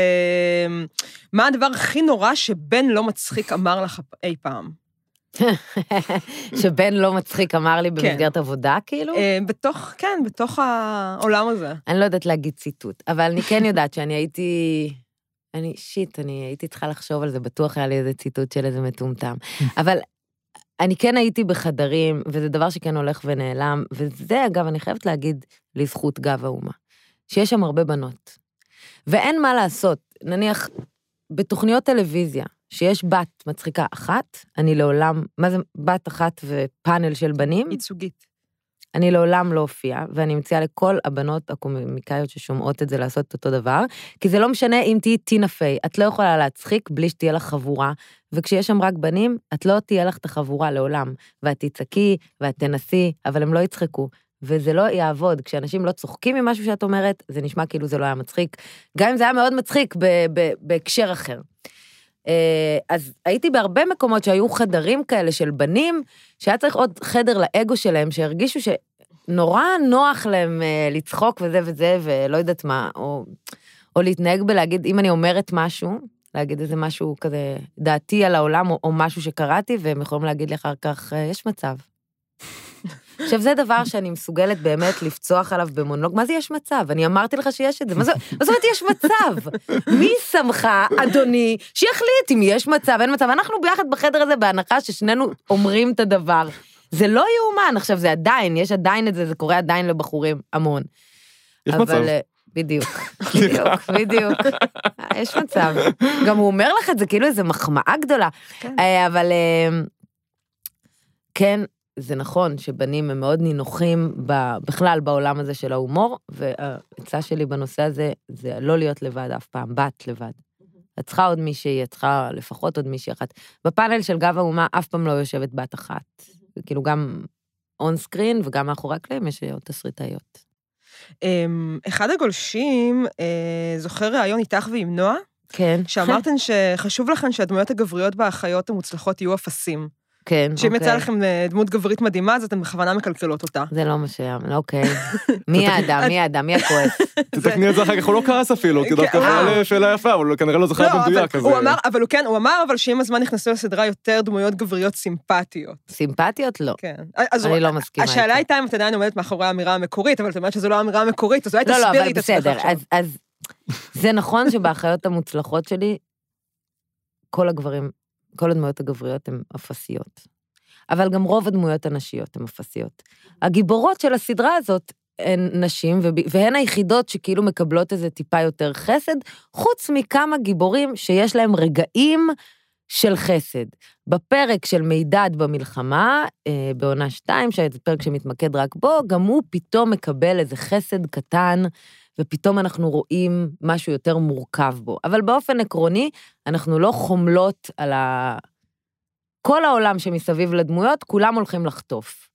מה הדבר הכי נורא שבן לא מצחיק אמר לך אי פעם? שבן לא מצחיק אמר כן. לי במסגרת עבודה, כאילו? אה, בתוך, כן, בתוך העולם הזה. אני לא יודעת להגיד ציטוט, אבל אני כן יודעת שאני הייתי... אני, שיט, אני הייתי צריכה לחשוב על זה, בטוח היה לי איזה ציטוט של איזה מטומטם. אבל אני כן הייתי בחדרים, וזה דבר שכן הולך ונעלם, וזה, אגב, אני חייבת להגיד לזכות גב האומה, שיש שם הרבה בנות. ואין מה לעשות, נניח, בתוכניות טלוויזיה, שיש בת מצחיקה אחת, אני לעולם, מה זה בת אחת ופאנל של בנים? ייצוגית. אני לעולם לא אופיע, ואני מציעה לכל הבנות הקומיקאיות ששומעות את זה לעשות את אותו דבר, כי זה לא משנה אם תהיי טינה פיי, את לא יכולה להצחיק בלי שתהיה לך חבורה, וכשיש שם רק בנים, את לא תהיה לך את החבורה לעולם, ואת תצעקי, ואת תנסי, אבל הם לא יצחקו. וזה לא יעבוד, כשאנשים לא צוחקים ממשהו שאת אומרת, זה נשמע כאילו זה לא היה מצחיק, גם אם זה היה מאוד מצחיק ב- ב- בהקשר אחר. אה, אז הייתי בהרבה מקומות שהיו חדרים כאלה של בנים, שהיה צריך עוד חדר לאגו שלהם, שהרגישו שנורא נוח להם אה, לצחוק וזה וזה, ולא יודעת מה, או, או להתנהג בלהגיד, אם אני אומרת משהו, להגיד איזה משהו כזה, דעתי על העולם, או, או משהו שקראתי, והם יכולים להגיד לי אחר כך, "אה, יש מצב. עכשיו, זה דבר שאני מסוגלת באמת לפצוח עליו במונולוג. מה זה יש מצב? אני אמרתי לך שיש את זה. מה זאת אומרת יש מצב? מי שמך, אדוני, שיחליט אם יש מצב, אין מצב. אנחנו ביחד בחדר הזה בהנחה ששנינו אומרים את הדבר. זה לא יאומן. עכשיו, זה עדיין, יש עדיין את זה, זה קורה עדיין לבחורים, המון. יש אבל, מצב. אה, בדיוק, בדיוק, בדיוק. אה, יש מצב. גם הוא אומר לך את זה כאילו איזו מחמאה גדולה. אה, אבל כן, זה נכון שבנים הם מאוד נינוחים ב- בכלל בעולם הזה של ההומור, והעצה שלי בנושא הזה זה לא להיות לבד אף פעם, בת לבד. את צריכה עוד מישהי, את צריכה לפחות עוד מישהי אחת. בפאנל של גב האומה אף פעם לא יושבת בת אחת. כאילו גם און סקרין וגם מאחורי הקלעים יש עוד תסריטאיות. אמ, אחד הגולשים אה, זוכר ראיון איתך ועם נועה, כן. שאמרתן שחשוב לכן שהדמויות הגבריות באחיות המוצלחות יהיו אפסים. כן, שאם יצא אוקיי. לכם אה, דמות גברית מדהימה, אז אתן בכוונה מקלקלות אותה. זה לא מה שהיה, אוקיי. מי האדם, מי האדם, מי הכועס? תתקני את זה אחר כך, הוא לא כעס אפילו, כי דווקא אה. שאלה שאלה יפה, אבל הוא כנראה לא זכר לא, במדויק, אבל. הוא אמר, אבל הוא כן, הוא אמר אבל שעם הזמן נכנסו לסדרה יותר דמויות גבריות סימפטיות. סימפטיות? לא. כן. אני לא מסכימה השאלה. הייתה אם את עדיין עומדת מאחורי האמירה המקורית, אבל את אומרת שזו לא האמירה המקורית, אז אולי לא, לא, תסבירי אבל את עצמך בסדר. עכשיו. אז- אז זה נכון שבאחיות המוצלחות שלי, כל הגברים, כל הדמויות הגבריות הן אפסיות. אבל גם רוב הדמויות הנשיות הן אפסיות. הגיבורות של הסדרה הזאת הן נשים, והן היחידות שכאילו מקבלות איזה טיפה יותר חסד, חוץ מכמה גיבורים שיש להם רגעים של חסד. בפרק של מידד במלחמה, אה, בעונה 2, שזה פרק שמתמקד רק בו, גם הוא פתאום מקבל איזה חסד קטן, ופתאום אנחנו רואים משהו יותר מורכב בו. אבל באופן עקרוני, אנחנו לא חומלות על ה... כל העולם שמסביב לדמויות, כולם הולכים לחטוף.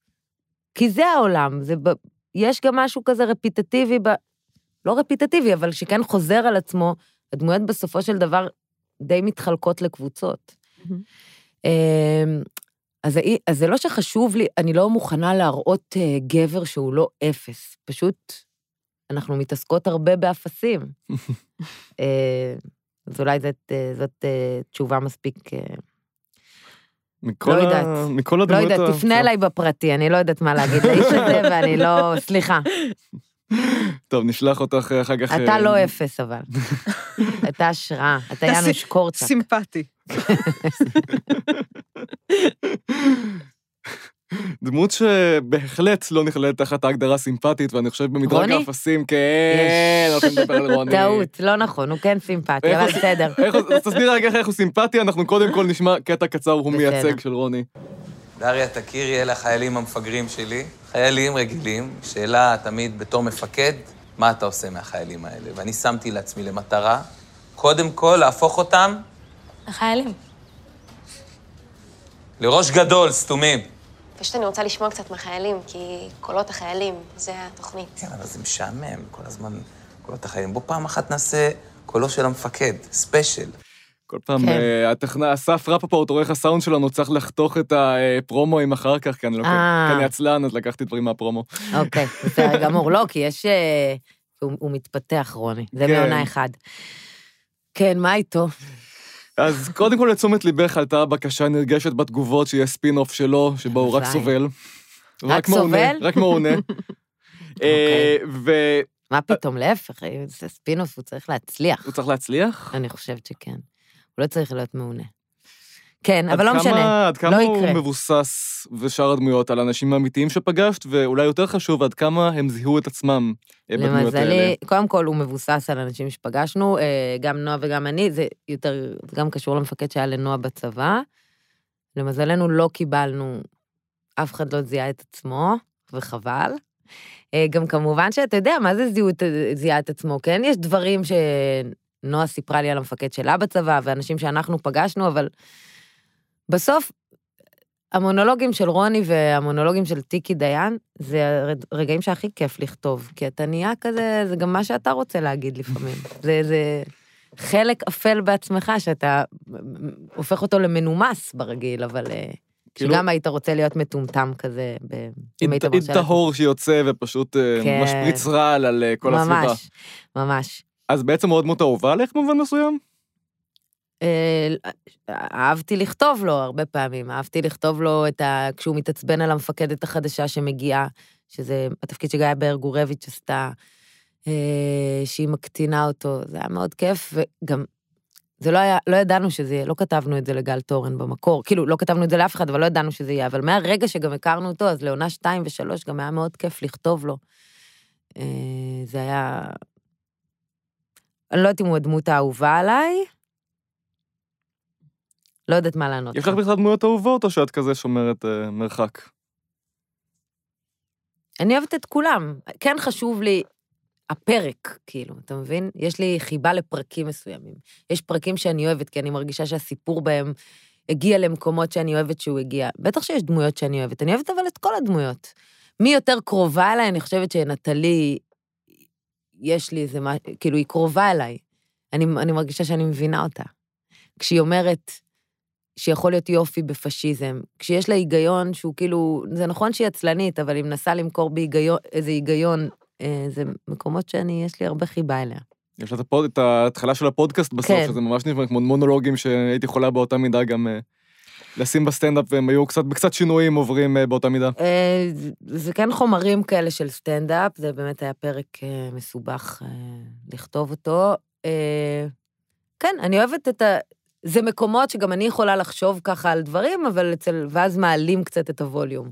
כי זה העולם, זה ב... יש גם משהו כזה רפיטטיבי, ב... לא רפיטטיבי, אבל שכן חוזר על עצמו, הדמויות בסופו של דבר די מתחלקות לקבוצות. אמ, אז, אז זה לא שחשוב לי, אני לא מוכנה להראות אה, גבר שהוא לא אפס, פשוט אנחנו מתעסקות הרבה באפסים. אה, אז אולי זאת, אה, זאת אה, תשובה מספיק... מכל לא ה- יודעת. מכל לא הדמויות... יודעת, ה- תפנה אליי בפרטי, אני לא יודעת מה להגיד לאיש הזה, ואני לא... סליחה, טוב, נשלח אותך אחר כך... אתה לא אפס, אבל. אתה השראה, אתה יאנוש קורצק. סימפטי. דמות שבהחלט לא נכללת תחת ההגדרה סימפטית, ואני חושב במדרג? האפסים, כן, אנחנו נדבר על רוני. טעות, לא נכון, הוא כן סימפטי, אבל בסדר. אז תסביר רגע איך הוא סימפטי, אנחנו קודם כל נשמע קטע קצר, הוא. מייצג של רוני. דריה, תכירי, אלה החיילים המפגרים שלי. חיילים רגילים, שאלה תמיד בתור מפקד, מה אתה עושה מהחיילים האלה? ואני שמתי לעצמי למטרה, קודם כל להפוך אותם החיילים. לראש גדול, סתומים. פשוט אני רוצה לשמוע קצת מהחיילים, כי קולות החיילים, זה התוכנית. כן, אבל זה משעמם, כל הזמן קולות החיילים. בוא פעם אחת נעשה קולו של המפקד, ספיישל. כל פעם, כן. אה, הטכנאי, אסף רפפורט, עורך הסאונד שלנו, צריך לחתוך את הפרומואים אחר כך, כי אני לא... כי אני עצלן, אז לקחתי דברים מהפרומו. אוקיי, בסדר גמור. לא, כי יש... אה, הוא הוא מתפתח, רוני. זה כן. מעונה אחד. כן, מה איתו? אז קודם כל, לתשומת ליבך עלתה בקשה נרגשת בתגובות שיהיה ספין-אוף שלו, שבו הוא רק. סובל. רק סובל? רק מעונה. אה, והוא מה פתאום, להפך, זה ספינוס, הוא צריך להצליח. צריך להצליח? אני חושבת שכן. הוא לא צריך להיות מעונה. כן, אבל לא כמה- משנה, עד לא כמה הוא יקרה. מבוסס, ושאר הדמויות, על האנשים האמיתיים שפגשת, ואולי יותר חשוב, עד כמה הם זיהו את עצמם אה, בדמויות האלה. למזלי, קודם כל הוא מבוסס על אנשים שפגשנו, אה, גם נועה וגם אני, זה יותר, זה גם קשור למפקד שהיה לנועה בצבא. למזלנו לא קיבלנו, אף אחד לא זיהה את עצמו, וחבל. אה, גם כמובן שאתה יודע, מה זה זיהו, את- זיהה את עצמו, כן? יש דברים שנועה סיפרה לי על המפקד שלה בצבא, ואנשים שאנחנו פגשנו, אבל בסוף, המונולוגים של רוני והמונולוגים של טיקי דיין, זה הרגעים שהכי כיף לכתוב, כי אתה נהיה כזה, זה גם מה שאתה רוצה להגיד לפעמים. זה, זה חלק אפל בעצמך, שאתה הופך אותו למנומס ברגיל, אבל אה, כאילו- שגם היית רוצה להיות מטומטם כזה, ב- אם היית מרשה לעצמך. טהור שיוצא ופשוט אה, כן. משפריץ רעל על אה, כל הסביבה. ממש, ממש. אז בעצם מאוד דמות אהובה עליך במובן מסוים? אה, אהבתי לכתוב לו הרבה פעמים, אהבתי לכתוב לו את ה... כשהוא מתעצבן על המפקדת החדשה שמגיעה, שזה התפקיד שגיא ברגורביץ' עשתה, אה, שהיא מקטינה אותו, זה היה מאוד כיף, וגם, זה לא היה, לא ידענו שזה יהיה, לא כתבנו את זה לגל תורן במקור, כאילו, לא כתבנו את זה לאף אחד, אבל לא ידענו שזה יהיה, אבל מהרגע שגם הכרנו אותו, אז לעונה שתיים ושלוש גם היה מאוד כיף לכתוב לו. אה, זה היה... אני לא יודעת אם הוא הדמות האהובה עליי, לא יודעת מה לענות. יש לך בכלל דמויות אהובות, או שאת כזה שומרת אה, מרחק? אני אוהבת את כולם. כן חשוב לי הפרק, כאילו, אתה מבין? יש לי חיבה לפרקים מסוימים. יש פרקים שאני אוהבת, כי אני מרגישה שהסיפור בהם הגיע למקומות שאני אוהבת שהוא הגיע. בטח שיש דמויות שאני אוהבת, אני אוהבת אבל את כל הדמויות. מי יותר קרובה אליי, אני חושבת שנטלי, יש לי איזה מה, כאילו, היא קרובה אליי. אני, אני מרגישה שאני מבינה אותה. כשהיא אומרת שיכול להיות יופי בפשיזם, כשיש לה היגיון שהוא כאילו, זה נכון שהיא עצלנית, אבל היא מנסה למכור בהיגיון, איזה היגיון, אה, זה מקומות שאני, יש לי הרבה חיבה אליה. יש לה את הפוד- את ההתחלה של הפודקאסט בסוף, כן. שזה ממש נשמע כמו מונולוגים שהייתי יכולה באותה מידה גם אה, לשים בסטנדאפ, והם היו קצת, בקצת שינויים עוברים אה, באותה מידה. אה, זה- זה כן חומרים כאלה של סטנדאפ, זה באמת היה פרק אה, מסובך אה, לכתוב אותו. אה, כן, אני אוהבת את ה... זה מקומות שגם אני יכולה לחשוב ככה על דברים, אבל אצל... ואז מעלים קצת את הווליום,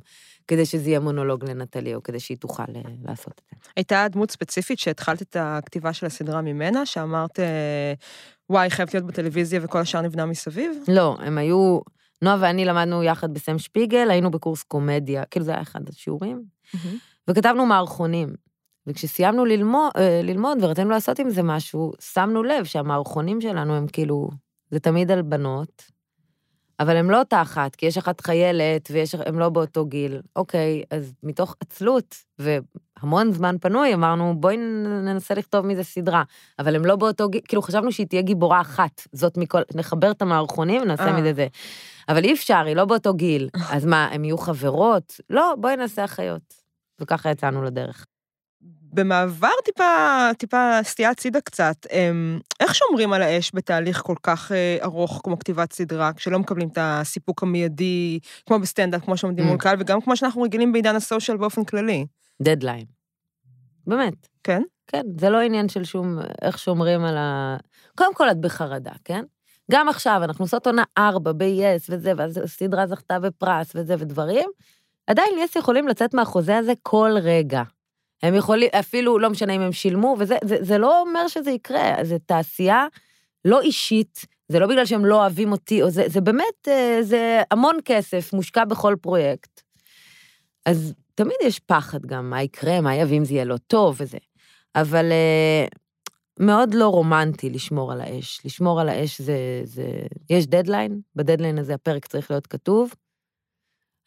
כדי שזה יהיה מונולוג לנטלי, או כדי שהיא תוכל אה, לעשות את זה. הייתה דמות ספציפית שהתחלת את הכתיבה של הסדרה ממנה, שאמרת, אה, וואי, חייבת להיות בטלוויזיה וכל השאר נבנה מסביב? לא, הם היו... נועה ואני למדנו יחד בסם שפיגל, היינו בקורס קומדיה, כאילו זה היה אחד השיעורים, וכתבנו מערכונים. וכשסיימנו ללמוד, ללמוד ורצינו לעשות עם זה משהו, שמנו לב שהמערכונים שלנו הם כאילו, זה תמיד על בנות, אבל הם לא אותה אחת, כי יש אחת חיילת והם לא באותו גיל. אוקיי, אז מתוך עצלות והמון זמן פנוי, אמרנו, בואי ננסה לכתוב מזה סדרה. אבל הם לא באותו גיל, כאילו חשבנו שהיא תהיה גיבורה אחת, זאת מכל, נחבר את המערכונים ונעשה אה. מזה זה. אבל אי אפשר, היא לא באותו גיל. אז מה, הם יהיו חברות? לא, בואי נעשה אחיות. וככה יצאנו לדרך. במעבר טיפה, טיפה סטייה הצידה קצת, אמ, איך שומרים על האש בתהליך כל כך אה, ארוך כמו כתיבת סדרה, כשלא מקבלים את הסיפוק המיידי, כמו בסטנדאפ, כמו שעומדים Mm. מול קהל, וגם כמו שאנחנו רגילים בעידן ה social באופן כללי? דדליין. באמת. כן? כן, זה לא עניין של שום, איך שומרים על ה... קודם כל, את בחרדה, כן? גם עכשיו, אנחנו עושות עונה ארבע ב-yes וזה, ואז הסדרה זכתה בפרס וזה ודברים, עדיין yes יכולים לצאת מהחוזה הזה כל רגע. הם יכולים, אפילו, לא משנה אם הם שילמו, וזה זה, זה לא אומר שזה יקרה, זה תעשייה לא אישית, זה לא בגלל שהם לא אוהבים אותי, או זה, זה באמת, אה, זה המון כסף מושקע בכל פרויקט. אז תמיד יש פחד גם, מה יקרה, מה יביא אם זה יהיה לא טוב וזה. אבל אה, מאוד לא רומנטי לשמור על האש. לשמור על האש זה, זה... יש דדליין, בדדליין הזה הפרק צריך להיות כתוב.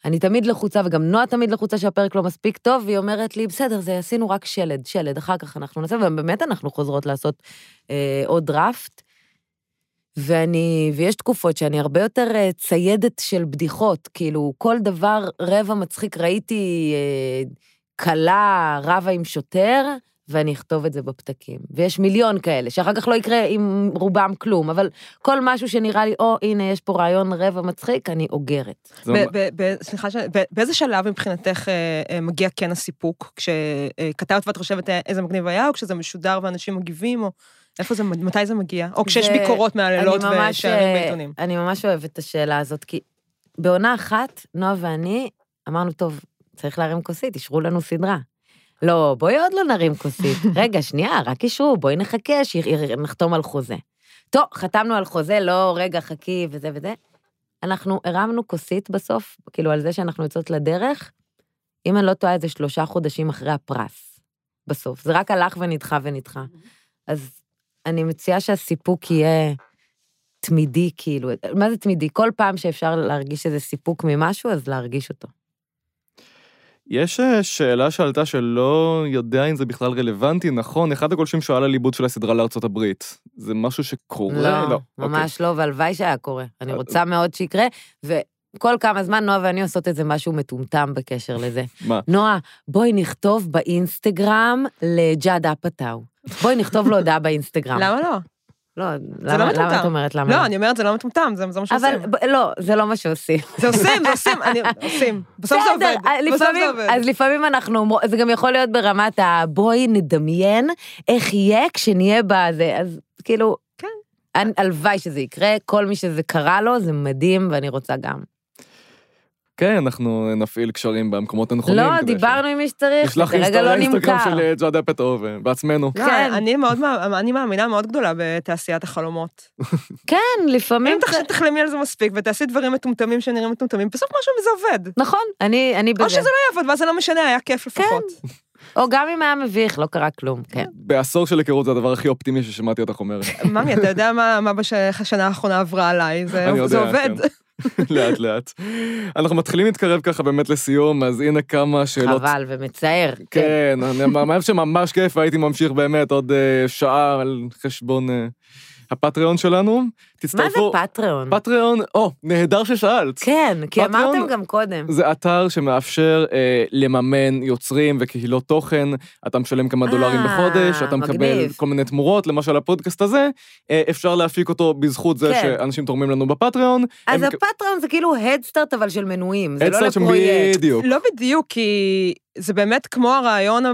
אני תמיד לחוצה, וגם נועה תמיד לחוצה שהפרק לא מספיק טוב, והיא אומרת לי, בסדר, זה עשינו רק שלד, שלד, אחר כך אנחנו נעשה, ובאמת אנחנו חוזרות לעשות אה, עוד דראפט. ואני, ויש תקופות שאני הרבה יותר אה, ציידת של בדיחות, כאילו, כל דבר רבע מצחיק, ראיתי אה, כלה רבה עם שוטר, ואני אכתוב את זה בפתקים. ויש מיליון כאלה, שאחר כך לא יקרה עם רובם כלום, אבל כל משהו שנראה לי, או, הנה, יש פה רעיון רבע מצחיק, אני אוגרת. ב- ב- ב- סליחה, באיזה שלב מבחינתך אה, אה, מגיע כן הסיפוק? כשכתבת ואת חושבת אה, איזה מגניב היה, או כשזה משודר ואנשים מגיבים, או איפה זה, מתי זה מגיע? או כשיש ביקורות מהלילות ושערים אה, בעיתונים. אני ממש אוהבת את השאלה הזאת, כי בעונה אחת, נועה ואני אמרנו, טוב, צריך להרים כוסית, אישרו לנו סדרה. לא, בואי עוד לא נרים כוסית. רגע, שנייה, רק אישרו, בואי נחכה, שנחתום על חוזה. טוב, חתמנו על חוזה, לא, רגע, חכי וזה וזה. אנחנו הרמנו כוסית בסוף, כאילו על זה שאנחנו יוצאות לדרך, אם אני לא טועה, זה שלושה חודשים אחרי הפרס, בסוף. זה רק הלך ונדחה ונדחה. אז אני מציעה שהסיפוק יהיה תמידי, כאילו, מה זה תמידי? כל פעם שאפשר להרגיש איזה סיפוק ממשהו, אז להרגיש אותו. יש אה, שאלה שעלתה שלא יודע אם זה בכלל רלוונטי, נכון, אחד הגולשים שואל על עיבוד של הסדרה לארצות הברית. זה משהו שקורה? לא, ממש לא, והלוואי שהיה קורה. אני רוצה מאוד שיקרה, וכל כמה זמן נועה ואני עושות איזה משהו מטומטם בקשר לזה. מה? נועה, בואי נכתוב באינסטגרם לג'אד אפאטאו. בואי נכתוב לו הודעה באינסטגרם. למה לא? לא, זה למה לא. למה את אומרת למה? לא, אני אומרת, זה לא מטומטם, זה זה מה שעושים. אבל לא, זה לא מה שעושים. זה עושים, זה עושים, אני- עושים. בסוף זה עובד. אה, בסוף זה לפעמים, עובד. אז לפעמים אנחנו זה גם יכול להיות ברמת ה... בואי נדמיין איך יהיה כשנהיה בזה, אז כאילו, כן. הלוואי שזה יקרה, כל מי שזה קרה לו, זה מדהים, ואני רוצה גם. כן, אנחנו נפעיל קשרים במקומות הנכונים. לא, דיברנו עם מי שצריך, נשלח זה כרגע לא אינסטגרם נמכר. של אה, ג'אד אפטו בעצמנו. לא, כן. אני מאוד, מאמ- אני מאמינה מאוד גדולה בתעשיית החלומות. כן, לפעמים... אם תח- תחלמי על זה מספיק ותעשי דברים מטומטמים שנראים מטומטמים, בסוף משהו מזה עובד. נכון, אני בזה. או שזה לא יעבוד, ואז זה לא משנה, היה כיף לפחות. או גם אם היה מביך, לא קרה כלום, כן. בעשור של היכרות זה הדבר הכי אופטימי ששמעתי אותך אומרת. ממי, אתה יודע מה מה בשנה האחרונה עברה עליי, זה אני זה יודע, עובד. כן. לאט לאט. אנחנו מתחילים להתקרב ככה באמת לסיום, אז הנה כמה שאלות. חבל ומצער. כן, אני מאמין שממש כיף, והייתי ממשיך באמת עוד אה, שעה על חשבון אה, הפטריון שלנו. מה זה תצטרפו. פטריון? פטריון, או, נהדר ששאלת. כן, כי פטריון אמרתם גם קודם. זה אתר שמאפשר אה, לממן יוצרים וקהילות תוכן, אתה משלם כמה דולרים אה, בחודש, אתה מקבל מגניב. כל מיני תמורות, למשל הפודקאסט הזה, אה, אפשר להפיק אותו בזכות זה כן. שאנשים תורמים לנו בפטריון. אז הם- הפטריון זה כאילו הדסטארט אבל של מנויים, זה לא לפרויקט. בדיוק. לא בדיוק, כי זה באמת כמו הרעיון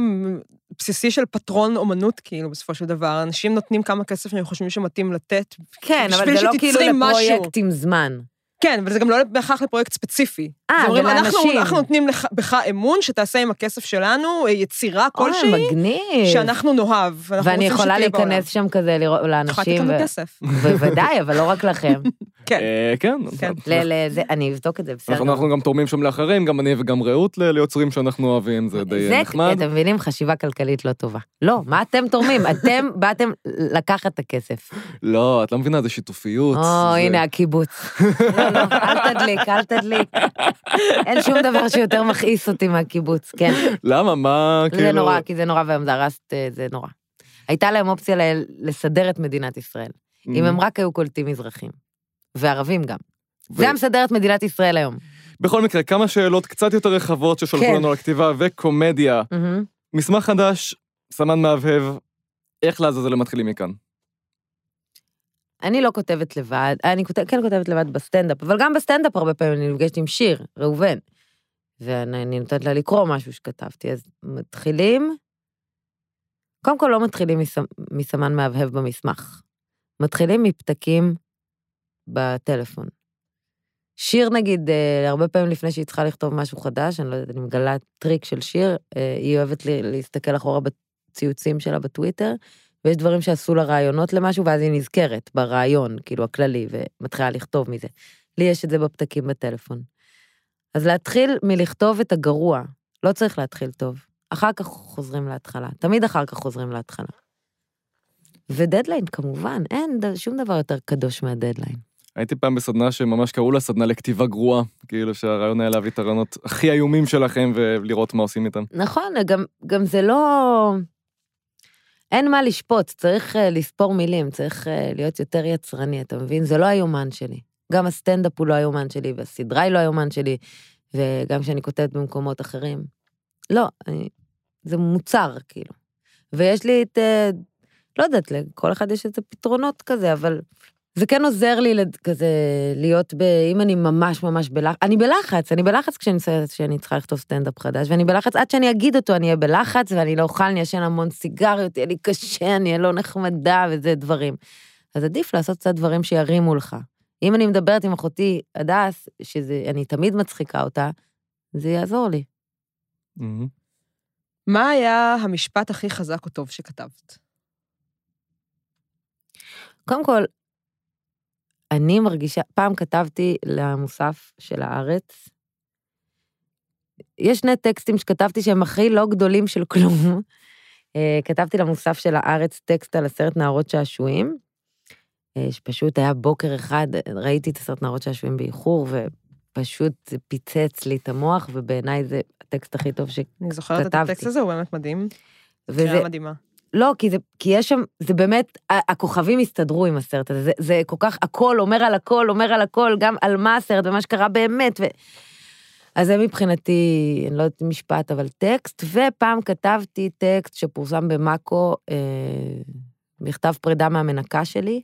הבסיסי של פטרון אומנות, כאילו, בסופו של דבר. אנשים נותנים כמה כסף שהם חושבים שמתאים לתת. כן, אבל זה לא כאילו. לפרויקט עם זמן. כן, אבל זה גם לא בהכרח לפרויקט ספציפי. אה, אז אומרים, אנחנו- נותנים לך- בך אמון שתעשה עם הכסף שלנו אה, יצירה כלשהי, אוי, מגניב. שאנחנו נאהב. ואני יכולה. להיכנס שם כזה לראות יכולה לאנשים. לתת לנו כסף. בוודאי, אבל לא רק לכם. כן. אה, כן. כן. זה- אני אבדוק את זה, בסדר. אנחנו אנחנו גם תורמים שם לאחרים, גם אני וגם רעות ליוצרים שאנחנו אוהבים, זה די זה, אה, נחמד. אתם מבינים, חשיבה כלכלית לא טובה. לא, מה אתם תורמים? אתם באתם לקחת את הכסף. לא, את לא מבינה, זה שיתופיות. או, זה- הנה הקיבוץ. לא, לא, אל תדליק, אל תדליק. אין שום דבר שיותר מכעיס אותי מהקיבוץ, כן. למה? מה, כאילו... זה נורא, כי זה נורא, והיום דרסת, אה, זה נורא. הייתה להם אופציה לסדר את מדינת ישראל, אם הם רק היו קולטים מזרחים. וערבים גם. זה היה מסדר את מדינת ישראל היום. בכל מקרה, כמה שאלות קצת יותר רחבות ששלחו כן. לנו לכתיבה וקומדיה. מהמם. מסמך חדש, סמן מהבהב, איך לעזאזל הם מתחילים מכאן? אני לא כותבת לבד, אני כותב, כן כותבת לבד בסטנדאפ, אבל גם בסטנדאפ הרבה פעמים אני נפגשת עם שיר, ראובן, ואני אני נותנת לה לקרוא משהו שכתבתי, אז מתחילים, קודם כל לא מתחילים מסמ, מסמן מהבהב במסמך, מתחילים מפתקים בטלפון. שיר נגיד, אה, הרבה פעמים לפני שהיא צריכה לכתוב משהו חדש, אני לא יודעת, אני מגלה טריק של שיר, אה, היא אוהבת לי, להסתכל אחורה בציוצים שלה בטוויטר, ויש דברים שעשו לה רעיונות למשהו, ואז היא נזכרת ברעיון, כאילו, הכללי, ומתחילה לכתוב מזה. לי יש את זה בפתקים בטלפון. אז להתחיל מלכתוב את הגרוע, לא צריך להתחיל טוב. אחר כך חוזרים להתחלה, תמיד אחר כך חוזרים להתחלה. ודדליין, כמובן, אין שום דבר יותר קדוש מהדדליין. הייתי פעם בסדנה שממש קראו לה סדנה לכתיבה גרועה, כאילו שהרעיון היה להביא את הרעיונות הכי איומים שלכם ולראות מה עושים איתם. נכון, גם, גם זה לא... אין מה לשפוט, צריך uh, לספור מילים, צריך uh, להיות יותר יצרני, אתה מבין? זה לא היומן שלי. גם הסטנדאפ הוא לא היומן שלי, והסדרה היא לא היומן שלי, וגם כשאני כותבת במקומות אחרים. לא, אני, זה מוצר, כאילו. ויש לי את... Uh, לא יודעת, לכל אחד יש איזה פתרונות כזה, אבל זה כן עוזר לי לד- כזה להיות ב... אם אני ממש ממש בלחץ, אני בלחץ, אני בלחץ כשאני, כשאני צריכה לכתוב סטנדאפ חדש, ואני בלחץ עד שאני אגיד אותו, אני אהיה בלחץ, ואני לא אוכל, אני אשן המון סיגריות, יהיה לי קשה, אני אהיה לא נחמדה, וזה דברים. אז עדיף לעשות קצת דברים שירימו לך. אם אני מדברת עם אחותי הדס, שאני תמיד מצחיקה אותה, זה יעזור לי. מהמם. מה היה המשפט הכי חזק או טוב שכתבת? קודם כל, אני מרגישה, פעם כתבתי למוסף של הארץ, יש שני טקסטים שכתבתי שהם הכי לא גדולים של כלום. אה, כתבתי למוסף של הארץ טקסט על הסרט נערות שעשועים, אה, שפשוט היה בוקר אחד, ראיתי את הסרט נערות שעשועים באיחור, ופשוט זה פיצץ לי את המוח, ובעיניי זה הטקסט הכי טוב שכתבתי. אני זוכרת את הטקסט הזה, הוא באמת מדהים. וזה- מדהימה. לא, כי, זה, כי יש שם, זה באמת, הכוכבים הסתדרו עם הסרט הזה, זה, זה כל כך, הכל אומר על הכל, אומר על הכל, גם על מה הסרט ומה שקרה באמת. ו... אז זה מבחינתי, אני לא יודעת משפט, אבל טקסט, ופעם כתבתי טקסט שפורסם במאקו, אה, מכתב פרידה מהמנקה שלי,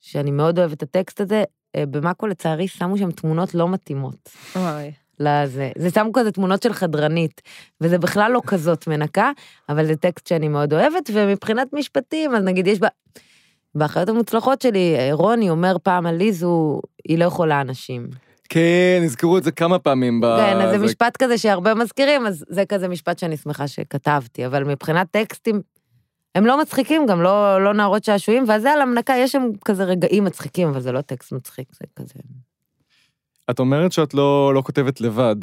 שאני מאוד אוהבת את הטקסט הזה. אה, במאקו, לצערי, שמו שם תמונות לא מתאימות. וואי. לזה. זה שמו כזה תמונות של חדרנית, וזה בכלל לא כזאת מנקה, אבל זה טקסט שאני מאוד אוהבת, ומבחינת משפטים, אז נגיד יש בה... באחיות המוצלחות שלי, אה, רוני אומר פעם על ליזו, היא לא יכולה אנשים. כן, הזכרו את זה כמה פעמים. ב- כן, אז זה- משפט כזה שהרבה מזכירים, אז זה כזה משפט שאני שמחה שכתבתי, אבל מבחינת טקסטים, הם לא מצחיקים, גם לא, לא נערות שעשועים, ואז זה על המנקה, יש שם כזה רגעים מצחיקים, אבל זה לא טקסט מצחיק, זה כזה... את אומרת שאת לא, לא כותבת לבד.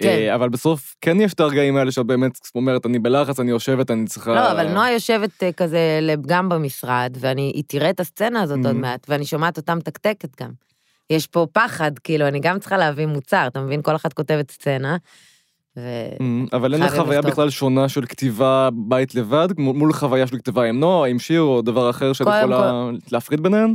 כן. אה, אבל בסוף כן יש את הרגעים האלה שאת באמת אומרת, אני בלחץ, אני יושבת, אני צריכה... לא, אבל נועה יושבת אה, כזה גם במשרד, ואני, היא תראה את הסצנה הזאת עוד Mhm. מעט, ואני שומעת אותה מתקתקת גם. יש פה פחד, כאילו, אני גם צריכה להביא מוצר, אתה מבין? כל אחת כותבת סצנה, ו... Mm, אבל אין לך חוויה לכתוב. בכלל שונה של כתיבה בית לבד, מול חוויה של כתיבה עם נועה, עם שיר או דבר אחר שאת יכולה להפריד ביניהם?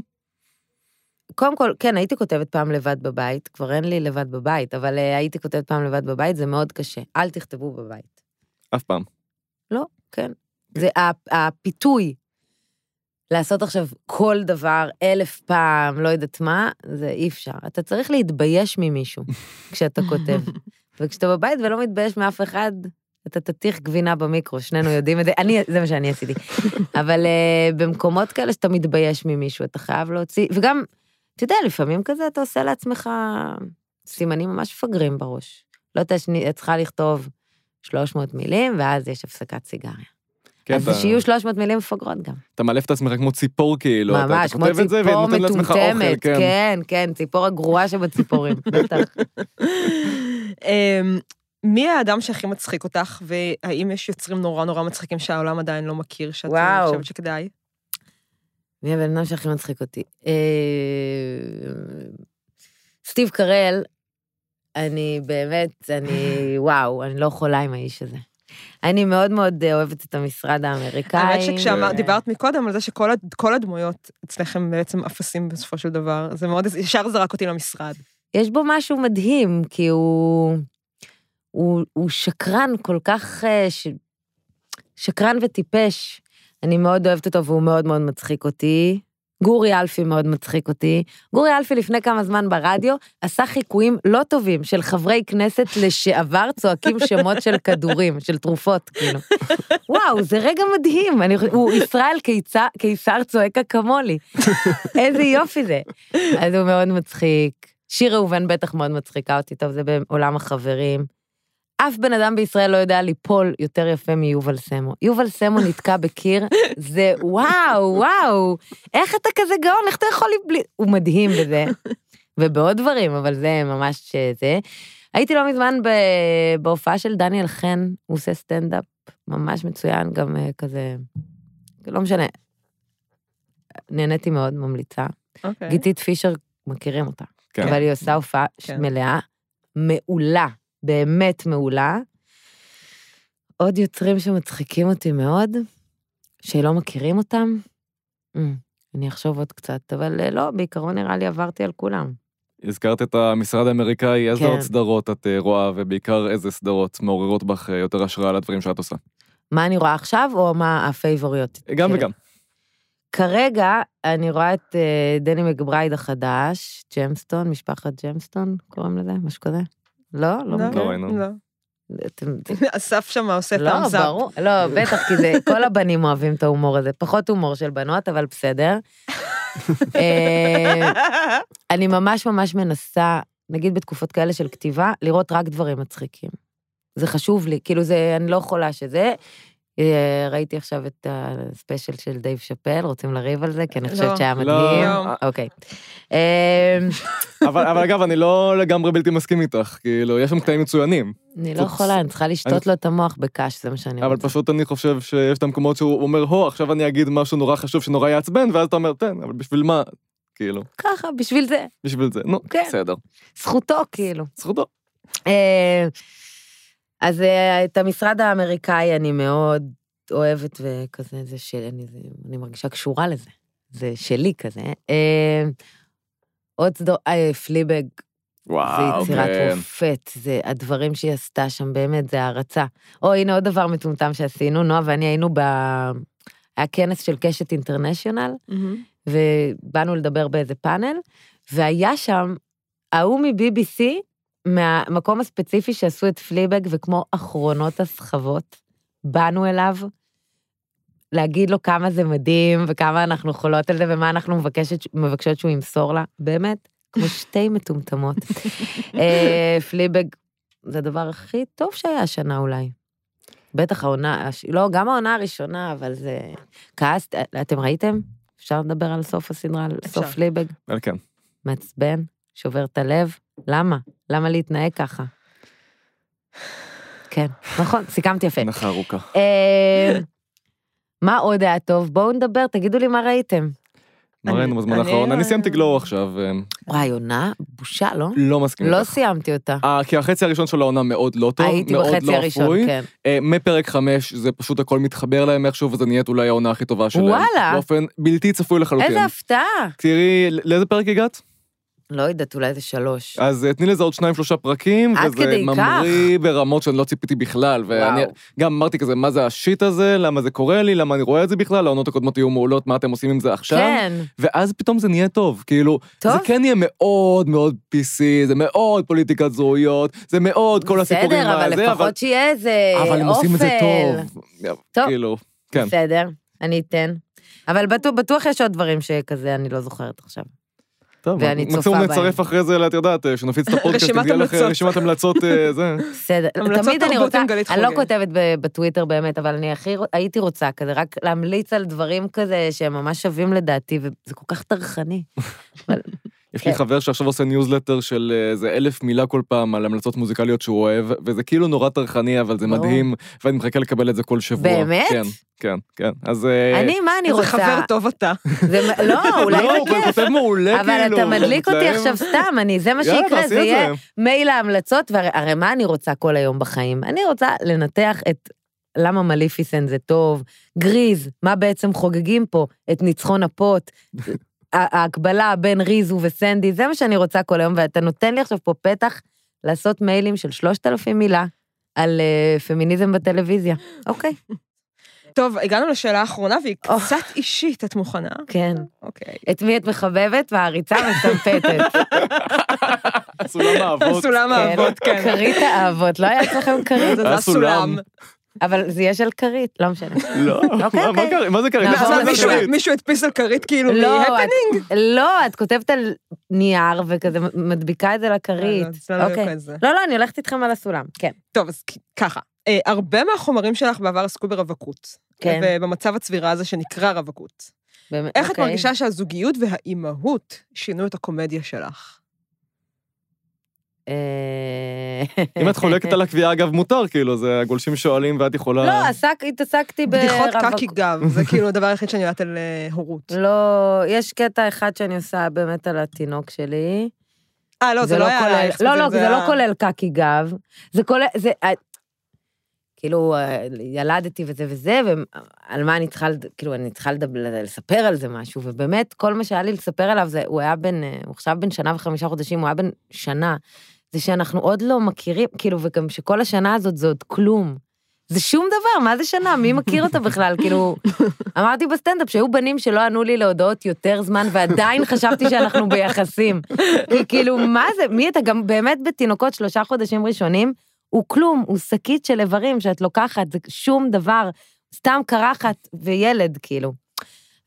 קודם כל, כן, הייתי כותבת פעם לבד בבית, כבר אין לי לבד בבית, אבל אה, הייתי כותבת פעם לבד בבית, זה מאוד קשה. אל תכתבו בבית. אף פעם. לא, כן. זה הפיתוי. לעשות עכשיו כל דבר אלף פעם, לא יודעת מה, זה אי אפשר. אתה צריך להתבייש ממישהו כשאתה כותב. וכשאתה בבית ולא מתבייש מאף אחד, אתה תטיח גבינה במיקרו, שנינו יודעים את זה, אני, זה מה שאני עשיתי. אבל uh, במקומות כאלה שאתה מתבייש ממישהו, אתה חייב להוציא, וגם, אתה יודע, לפעמים כזה אתה עושה לעצמך סימנים ממש מפגרים בראש. לא יודעת, את צריכה לכתוב 300 מילים, ואז יש הפסקת סיגריה. כן, אז אתה- שיהיו 300 מילים מפגרות גם. אתה מאלף את עצמך כמו ציפור כאילו. אתה- ממש, אתה כמו כותב את זה ציפור ונותן לעצמך אוכל, מטומטמת, כן. כן, כן, ציפור הגרועה שבציפורים, בטח. אמ, מי האדם שהכי מצחיק אותך, והאם יש יוצרים נורא נורא מצחיקים שהעולם עדיין לא מכיר, שאת וואו. חושבת שכדאי? מי הבן אדם שהכי מצחיק אותי? אה, סטיב קרל, אני באמת, אני, וואו, אני לא יכולה עם האיש הזה. אני מאוד מאוד אה, אוהבת את המשרד האמריקאי. האמת שכשדיברת דיברת מקודם על זה שכל הד- כל הדמויות אצלכם בעצם אפסים בסופו של דבר, זה מאוד, ישר זרק אותי למשרד. יש בו משהו מדהים, כי הוא, הוא, הוא שקרן כל כך, אה, ש, שקרן וטיפש. אני מאוד אוהבת אותו והוא מאוד מאוד מצחיק אותי. גורי אלפי מאוד מצחיק אותי. גורי אלפי לפני כמה זמן ברדיו עשה חיקויים לא טובים של חברי כנסת לשעבר צועקים שמות של כדורים, של תרופות, כאילו. וואו, זה רגע מדהים. אני, הוא ישראל קיסר צועק אקמולי. איזה יופי זה. אז הוא מאוד מצחיק. שיר ראובן בטח מאוד מצחיקה אותי, טוב, זה בעולם החברים. אף בן אדם בישראל לא יודע ליפול יותר יפה מיובל סמו. יובל סמו נתקע בקיר, זה וואו, וואו, איך אתה כזה גאון, איך אתה יכול לי בלי... הוא מדהים בזה. ובעוד דברים, אבל זה ממש זה. הייתי לא מזמן ב- בהופעה של דניאל חן, הוא עושה סטנדאפ ממש מצוין, גם אה, כזה, לא משנה. נהניתי מאוד, ממליצה. אוקיי. גיתית פישר, מכירים אותה. כן. אבל היא עושה הופעה כן. מלאה, מעולה, באמת מעולה. עוד יוצרים שמצחיקים אותי מאוד, שלא מכירים אותם, אמ, אני אחשוב עוד קצת, אבל אה, לא, בעיקרון נראה לי עברתי על כולם. הזכרת את המשרד האמריקאי, איזה כן. עוד סדרות את אה, רואה, ובעיקר איזה סדרות מעוררות בך יותר השראה לדברים שאת עושה? מה אני רואה עכשיו, או מה הפייבוריות? גם שלי? וגם. כרגע אני רואה את דני מקברייד החדש, ג'מסטון, משפחת ג'מסטון, קוראים לזה? משהו כזה? לא? לא לא, מכיר? ראינו. לא. אסף שם עושה לא, thumbs up. ברור, לא, בטח, כי זה, כל הבנים אוהבים את ההומור הזה, פחות הומור של בנות, אבל בסדר. אה, אני ממש ממש מנסה, נגיד בתקופות כאלה של כתיבה, לראות רק דברים מצחיקים. זה חשוב לי, כאילו זה, אני לא יכולה שזה. אה, ראיתי עכשיו את ה special של דייב שאפל, רוצים לריב על זה? כי אני לא. חושבת שהיה לא. מדהים. לא. אוקיי. אה, אבל אבל אגב, אני לא לגמרי בלתי מסכים איתך, כאילו, יש שם קטעים מצוינים. אני לא יכולה, אני צריכה לשתות לו את המוח בקש, זה מה שאני אבל רוצה. פשוט אני חושב שיש את המקומות שהוא אומר, הו, עכשיו אני אגיד משהו נורא חשוב שנורא יעצבן, ואז אתה אומר, תן, אבל בשביל מה? כאילו, ככה, בשביל זה. בשביל זה. נו, כן. בסדר. זכותו, כאילו. זכותו. אז אה, את המשרד האמריקאי אני מאוד אוהבת, וכזה, זה שלי, אני, זה, אני מרגישה קשורה לזה. זה שלי כזה. אה, עוד סדור, אה, פליבג, זה וואו, יצירת כן. מופת, זה הדברים שהיא עשתה שם, באמת, זה הערצה. או, הנה עוד דבר מטומטם שעשינו, נועה ואני היינו ב... היה כנס של קשת אינטרנשיונל, ובאנו לדבר באיזה פאנל, והיה שם ההוא מ-BBC, מהמקום הספציפי שעשו את פליבג, וכמו אחרונות הסחבות, באנו אליו להגיד לו כמה זה מדהים, וכמה אנחנו חולות על זה, ומה אנחנו מבקשת, מבקשות שהוא ימסור לה. באמת, כמו שתי מטומטמות. אה, פליבג זה הדבר הכי טוב שהיה השנה אולי. בטח העונה, הש- לא, גם העונה הראשונה, אבל זה... כעסת, אתם ראיתם? אפשר לדבר על סוף הסדרה, על סוף. פליבג? כן. מעצבן, שובר את הלב, למה? למה להתנהג ככה? כן, נכון, סיכמתי יפה. הנחה ארוכה. אה, מה עוד היה טוב? בואו נדבר, תגידו לי מה ראיתם. מה ראינו בזמן האחרון? אני סיימתי גלו עכשיו, אה, וואי, עונה? בושה, לא? לא מסכים לא איתך. סיימתי אותה. אה, כי החצי הראשון של העונה מאוד לא טוב, הייתי בחצי לא הראשון. כן. מפרק חמש זה פשוט הכל מתחבר להם איכשהו, וזה נהיית אולי העונה הכי טובה שלהם. וואלה. באופן בלתי צפוי לחלוטין. איזה הפתעה. תראי, לאיזה פרק הגעת? לא יודעת, אולי זה שלוש. אז אה, תני לזה עוד שניים שלושה פרקים, וזה כך? ממריא ברמות שאני לא ציפיתי בכלל. ואני וואו. גם אמרתי כזה, מה זה השיט הזה? למה זה קורה לי? למה אני רואה את זה בכלל? העונות הקודמות יהיו מעולות, מה אתם עושים עם זה עכשיו? כן. ואז פתאום זה נהיה טוב, כאילו, טוב? זה כן יהיה מאוד מאוד PC, זה מאוד פוליטיקת זהויות, זה מאוד כל הסיפורים בסדר, אבל לפחות שיהיה איזה אופל. אבל הם עושים את זה טוב. טוב. כאילו, כן. בסדר, אני אתן. אבל בטוח, בטוח יש עוד דברים שכזה אני לא זוכרת עכשיו. ואני צופה מקסימום בהם. נצרף אחרי זה, את יודעת, שנפיץ את הפודקאסט, רשימת תגיע לך המלצות. רשימת המלצות, אה, זה. בסדר, תמיד אני רוצה, אני לא. כותבת ב- בטוויטר באמת, אבל אני הכי, הייתי רוצה כזה, רק להמליץ על דברים כזה שהם ממש שווים לדעתי, וזה כל כך טרחני. אבל יש לי כן. חבר שעכשיו עושה ניוזלטר של אה, איזה אלף מילה כל פעם על המלצות מוזיקליות שהוא אוהב, וזה כאילו נורא טרחני, אבל זה. מדהים, ואני מחכה לקבל את זה כל שבוע. באמת? כן, כן, כן. אז... אה, אני, מה אני איזה רוצה? חבר טוב אתה. זה מ- לא, אולי לא, זה הוא כיף. כותב מעולה, אבל כאילו. אתה מדליק אותי. עכשיו סתם, אני, זה מה שיקרה, זה יהיה זה. מייל ההמלצות, והרי הרי מה אני רוצה כל היום בחיים? אני רוצה לנתח את למה מליפיסנט זה טוב, גריז, מה בעצם חוגגים פה, את ניצחון הפוט, ההקבלה בין ריזו וסנדי, זה מה שאני רוצה כל היום, ואתה נותן לי עכשיו פה פתח לעשות מיילים של 3,000 מילה על אה, פמיניזם בטלוויזיה. אוקיי, טוב, הגענו לשאלה האחרונה, והיא או. קצת אישית, את מוכנה? כן. אוקיי. את מי את מחבבת? והעריצה מסמפתת. סולם האבות. סולם האבות, כן. כרית האבות, לא היה אצלכם כרית? זה היה הסולם. אבל זה יש על כרית, לא משנה. לא, אוקיי, מה- אוקיי. מה זה מה, זה מישהו- הדפיס על כרית כאילו לא, מהפנינג? לא, את כותבת על נייר וכזה מדביקה את זה לכרית. אוקיי. לא, לא, אני הולכת איתכם על הסולם, כן. טוב, אז ככה. אה, הרבה מהחומרים שלך בעבר עסקו ברווקות. כן. ובמצב הצבירה הזה שנקרא רווקות. באמת, איך את אוקיי. מרגישה שהזוגיות והאימהות שינו את הקומדיה שלך? אה, אם את חולקת על הקביעה, אגב, מותר, כאילו, זה הגולשים שואלים ואת יכולה... לא, עסק- התעסקתי בדיחות ברווק- קקי גב, זה כאילו הדבר היחיד שאני יודעת על אה, הורות. לא, יש קטע אחד שאני עושה באמת על התינוק שלי. אה, לא, זה לא היה כולל- עלייך. לא, לא, זה לא היה- כולל קקי גב. זה כולל, זה... אה, כאילו, אה, ילדתי וזה וזה, ועל מה אני צריכה, כאילו, אני צריכה לדבר, לספר על זה משהו, ובאמת, כל מה שהיה לי לספר עליו זה, הוא היה בן, אה, הוא עכשיו בן שנה וחמישה חודשים, הוא היה בן שנה. זה שאנחנו עוד לא מכירים, כאילו, וגם שכל השנה הזאת זה עוד כלום. זה שום דבר, מה זה שנה? מי מכיר אותה בכלל? כאילו, אמרתי בסטנדאפ שהיו בנים שלא ענו לי להודעות יותר זמן, ועדיין חשבתי שאנחנו ביחסים. כי כאילו, מה זה? מי אתה גם באמת בתינוקות שלושה חודשים ראשונים? הוא כלום, הוא שקית של איברים שאת לוקחת, זה שום דבר, סתם קרחת וילד, כאילו.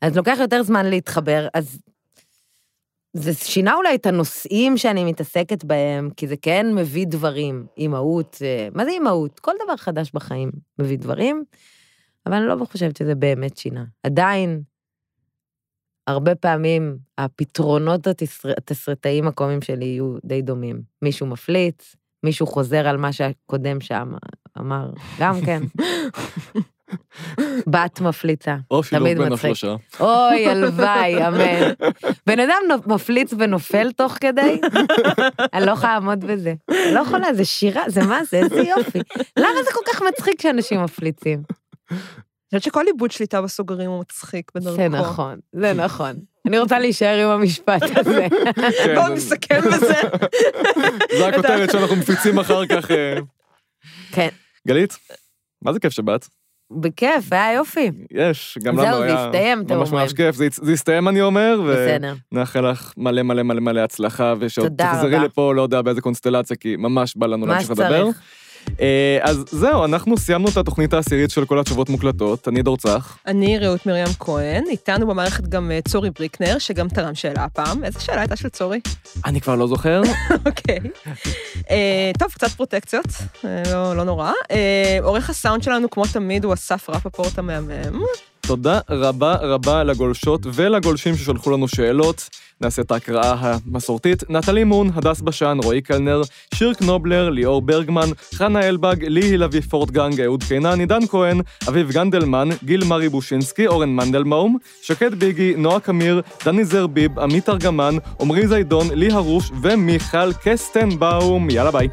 אז לוקח יותר זמן להתחבר, אז זה שינה אולי את הנושאים שאני מתעסקת בהם, כי זה כן מביא דברים, אימהות, אה, מה זה אימהות? כל דבר חדש בחיים מביא דברים, אבל אני לא חושבת שזה באמת שינה. עדיין, הרבה פעמים הפתרונות התסר... התסריטאיים הקומיים שלי יהיו די דומים. מישהו מפליץ, מישהו חוזר על מה שהקודם שם אמר, גם כן. בת מפליצה, תמיד מצחיק. אוי, הלוואי, אמן. בן אדם מפליץ ונופל תוך כדי, אני לא יכולה לעמוד בזה. לא יכולה, זה שירה, זה מה זה, איזה יופי. למה זה כל כך מצחיק שאנשים מפליצים? אני חושבת שכל איבוד שליטה בסוגרים הוא מצחיק בדרכו. זה נכון, זה נכון. אני רוצה להישאר עם המשפט הזה. כן, בואו זה- נסכם בזה. זה הכותרת שאנחנו מפיצים אחר כך. אה. כן. גלית, מה זה כיף שבאת? בכיף, היה יופי. יש, גם זהו, לנו זה היה הסתיים, אתם ממש ממש אומרים. כיף. זה, זה הסתיים, אני אומר. ונאחל לך מלא מלא מלא מלא הצלחה, ושעוד תחזרי. לפה, לא יודע באיזה קונסטלציה, כי ממש בא לנו מה להמשיך לדבר. שצריך. אה, אז זהו, אנחנו סיימנו את התוכנית העשירית של כל התשובות מוקלטות. אני דור צח. אני רעות מרים כהן, איתנו במערכת גם אה, צורי בריקנר, שגם תרם שאלה הפעם. איזה שאלה הייתה של צורי? אני כבר לא זוכר. אוקיי. אה, טוב, קצת פרוטקציות, לא, לא נורא. עורך הסאונד שלנו, כמו תמיד, הוא אסף רפפורט המהמם. תודה רבה רבה לגולשות ולגולשים ששלחו לנו שאלות. נעשה את ההקראה המסורתית. נטלי מון, הדס בשן, רועי קלנר, שיר קנובלר, ליאור ברגמן, חנה אלבג, ליהי לביא פורטגנג, אהוד קינן, עידן כהן, אביב גנדלמן, גיל מרי בושינסקי, אורן מנדלמאום, שקד ביגי, נועה קמיר, דני זרביב, עמית ארגמן, עמרי זיידון, לי הרוש ומיכל קסטנבאום. יאללה ביי.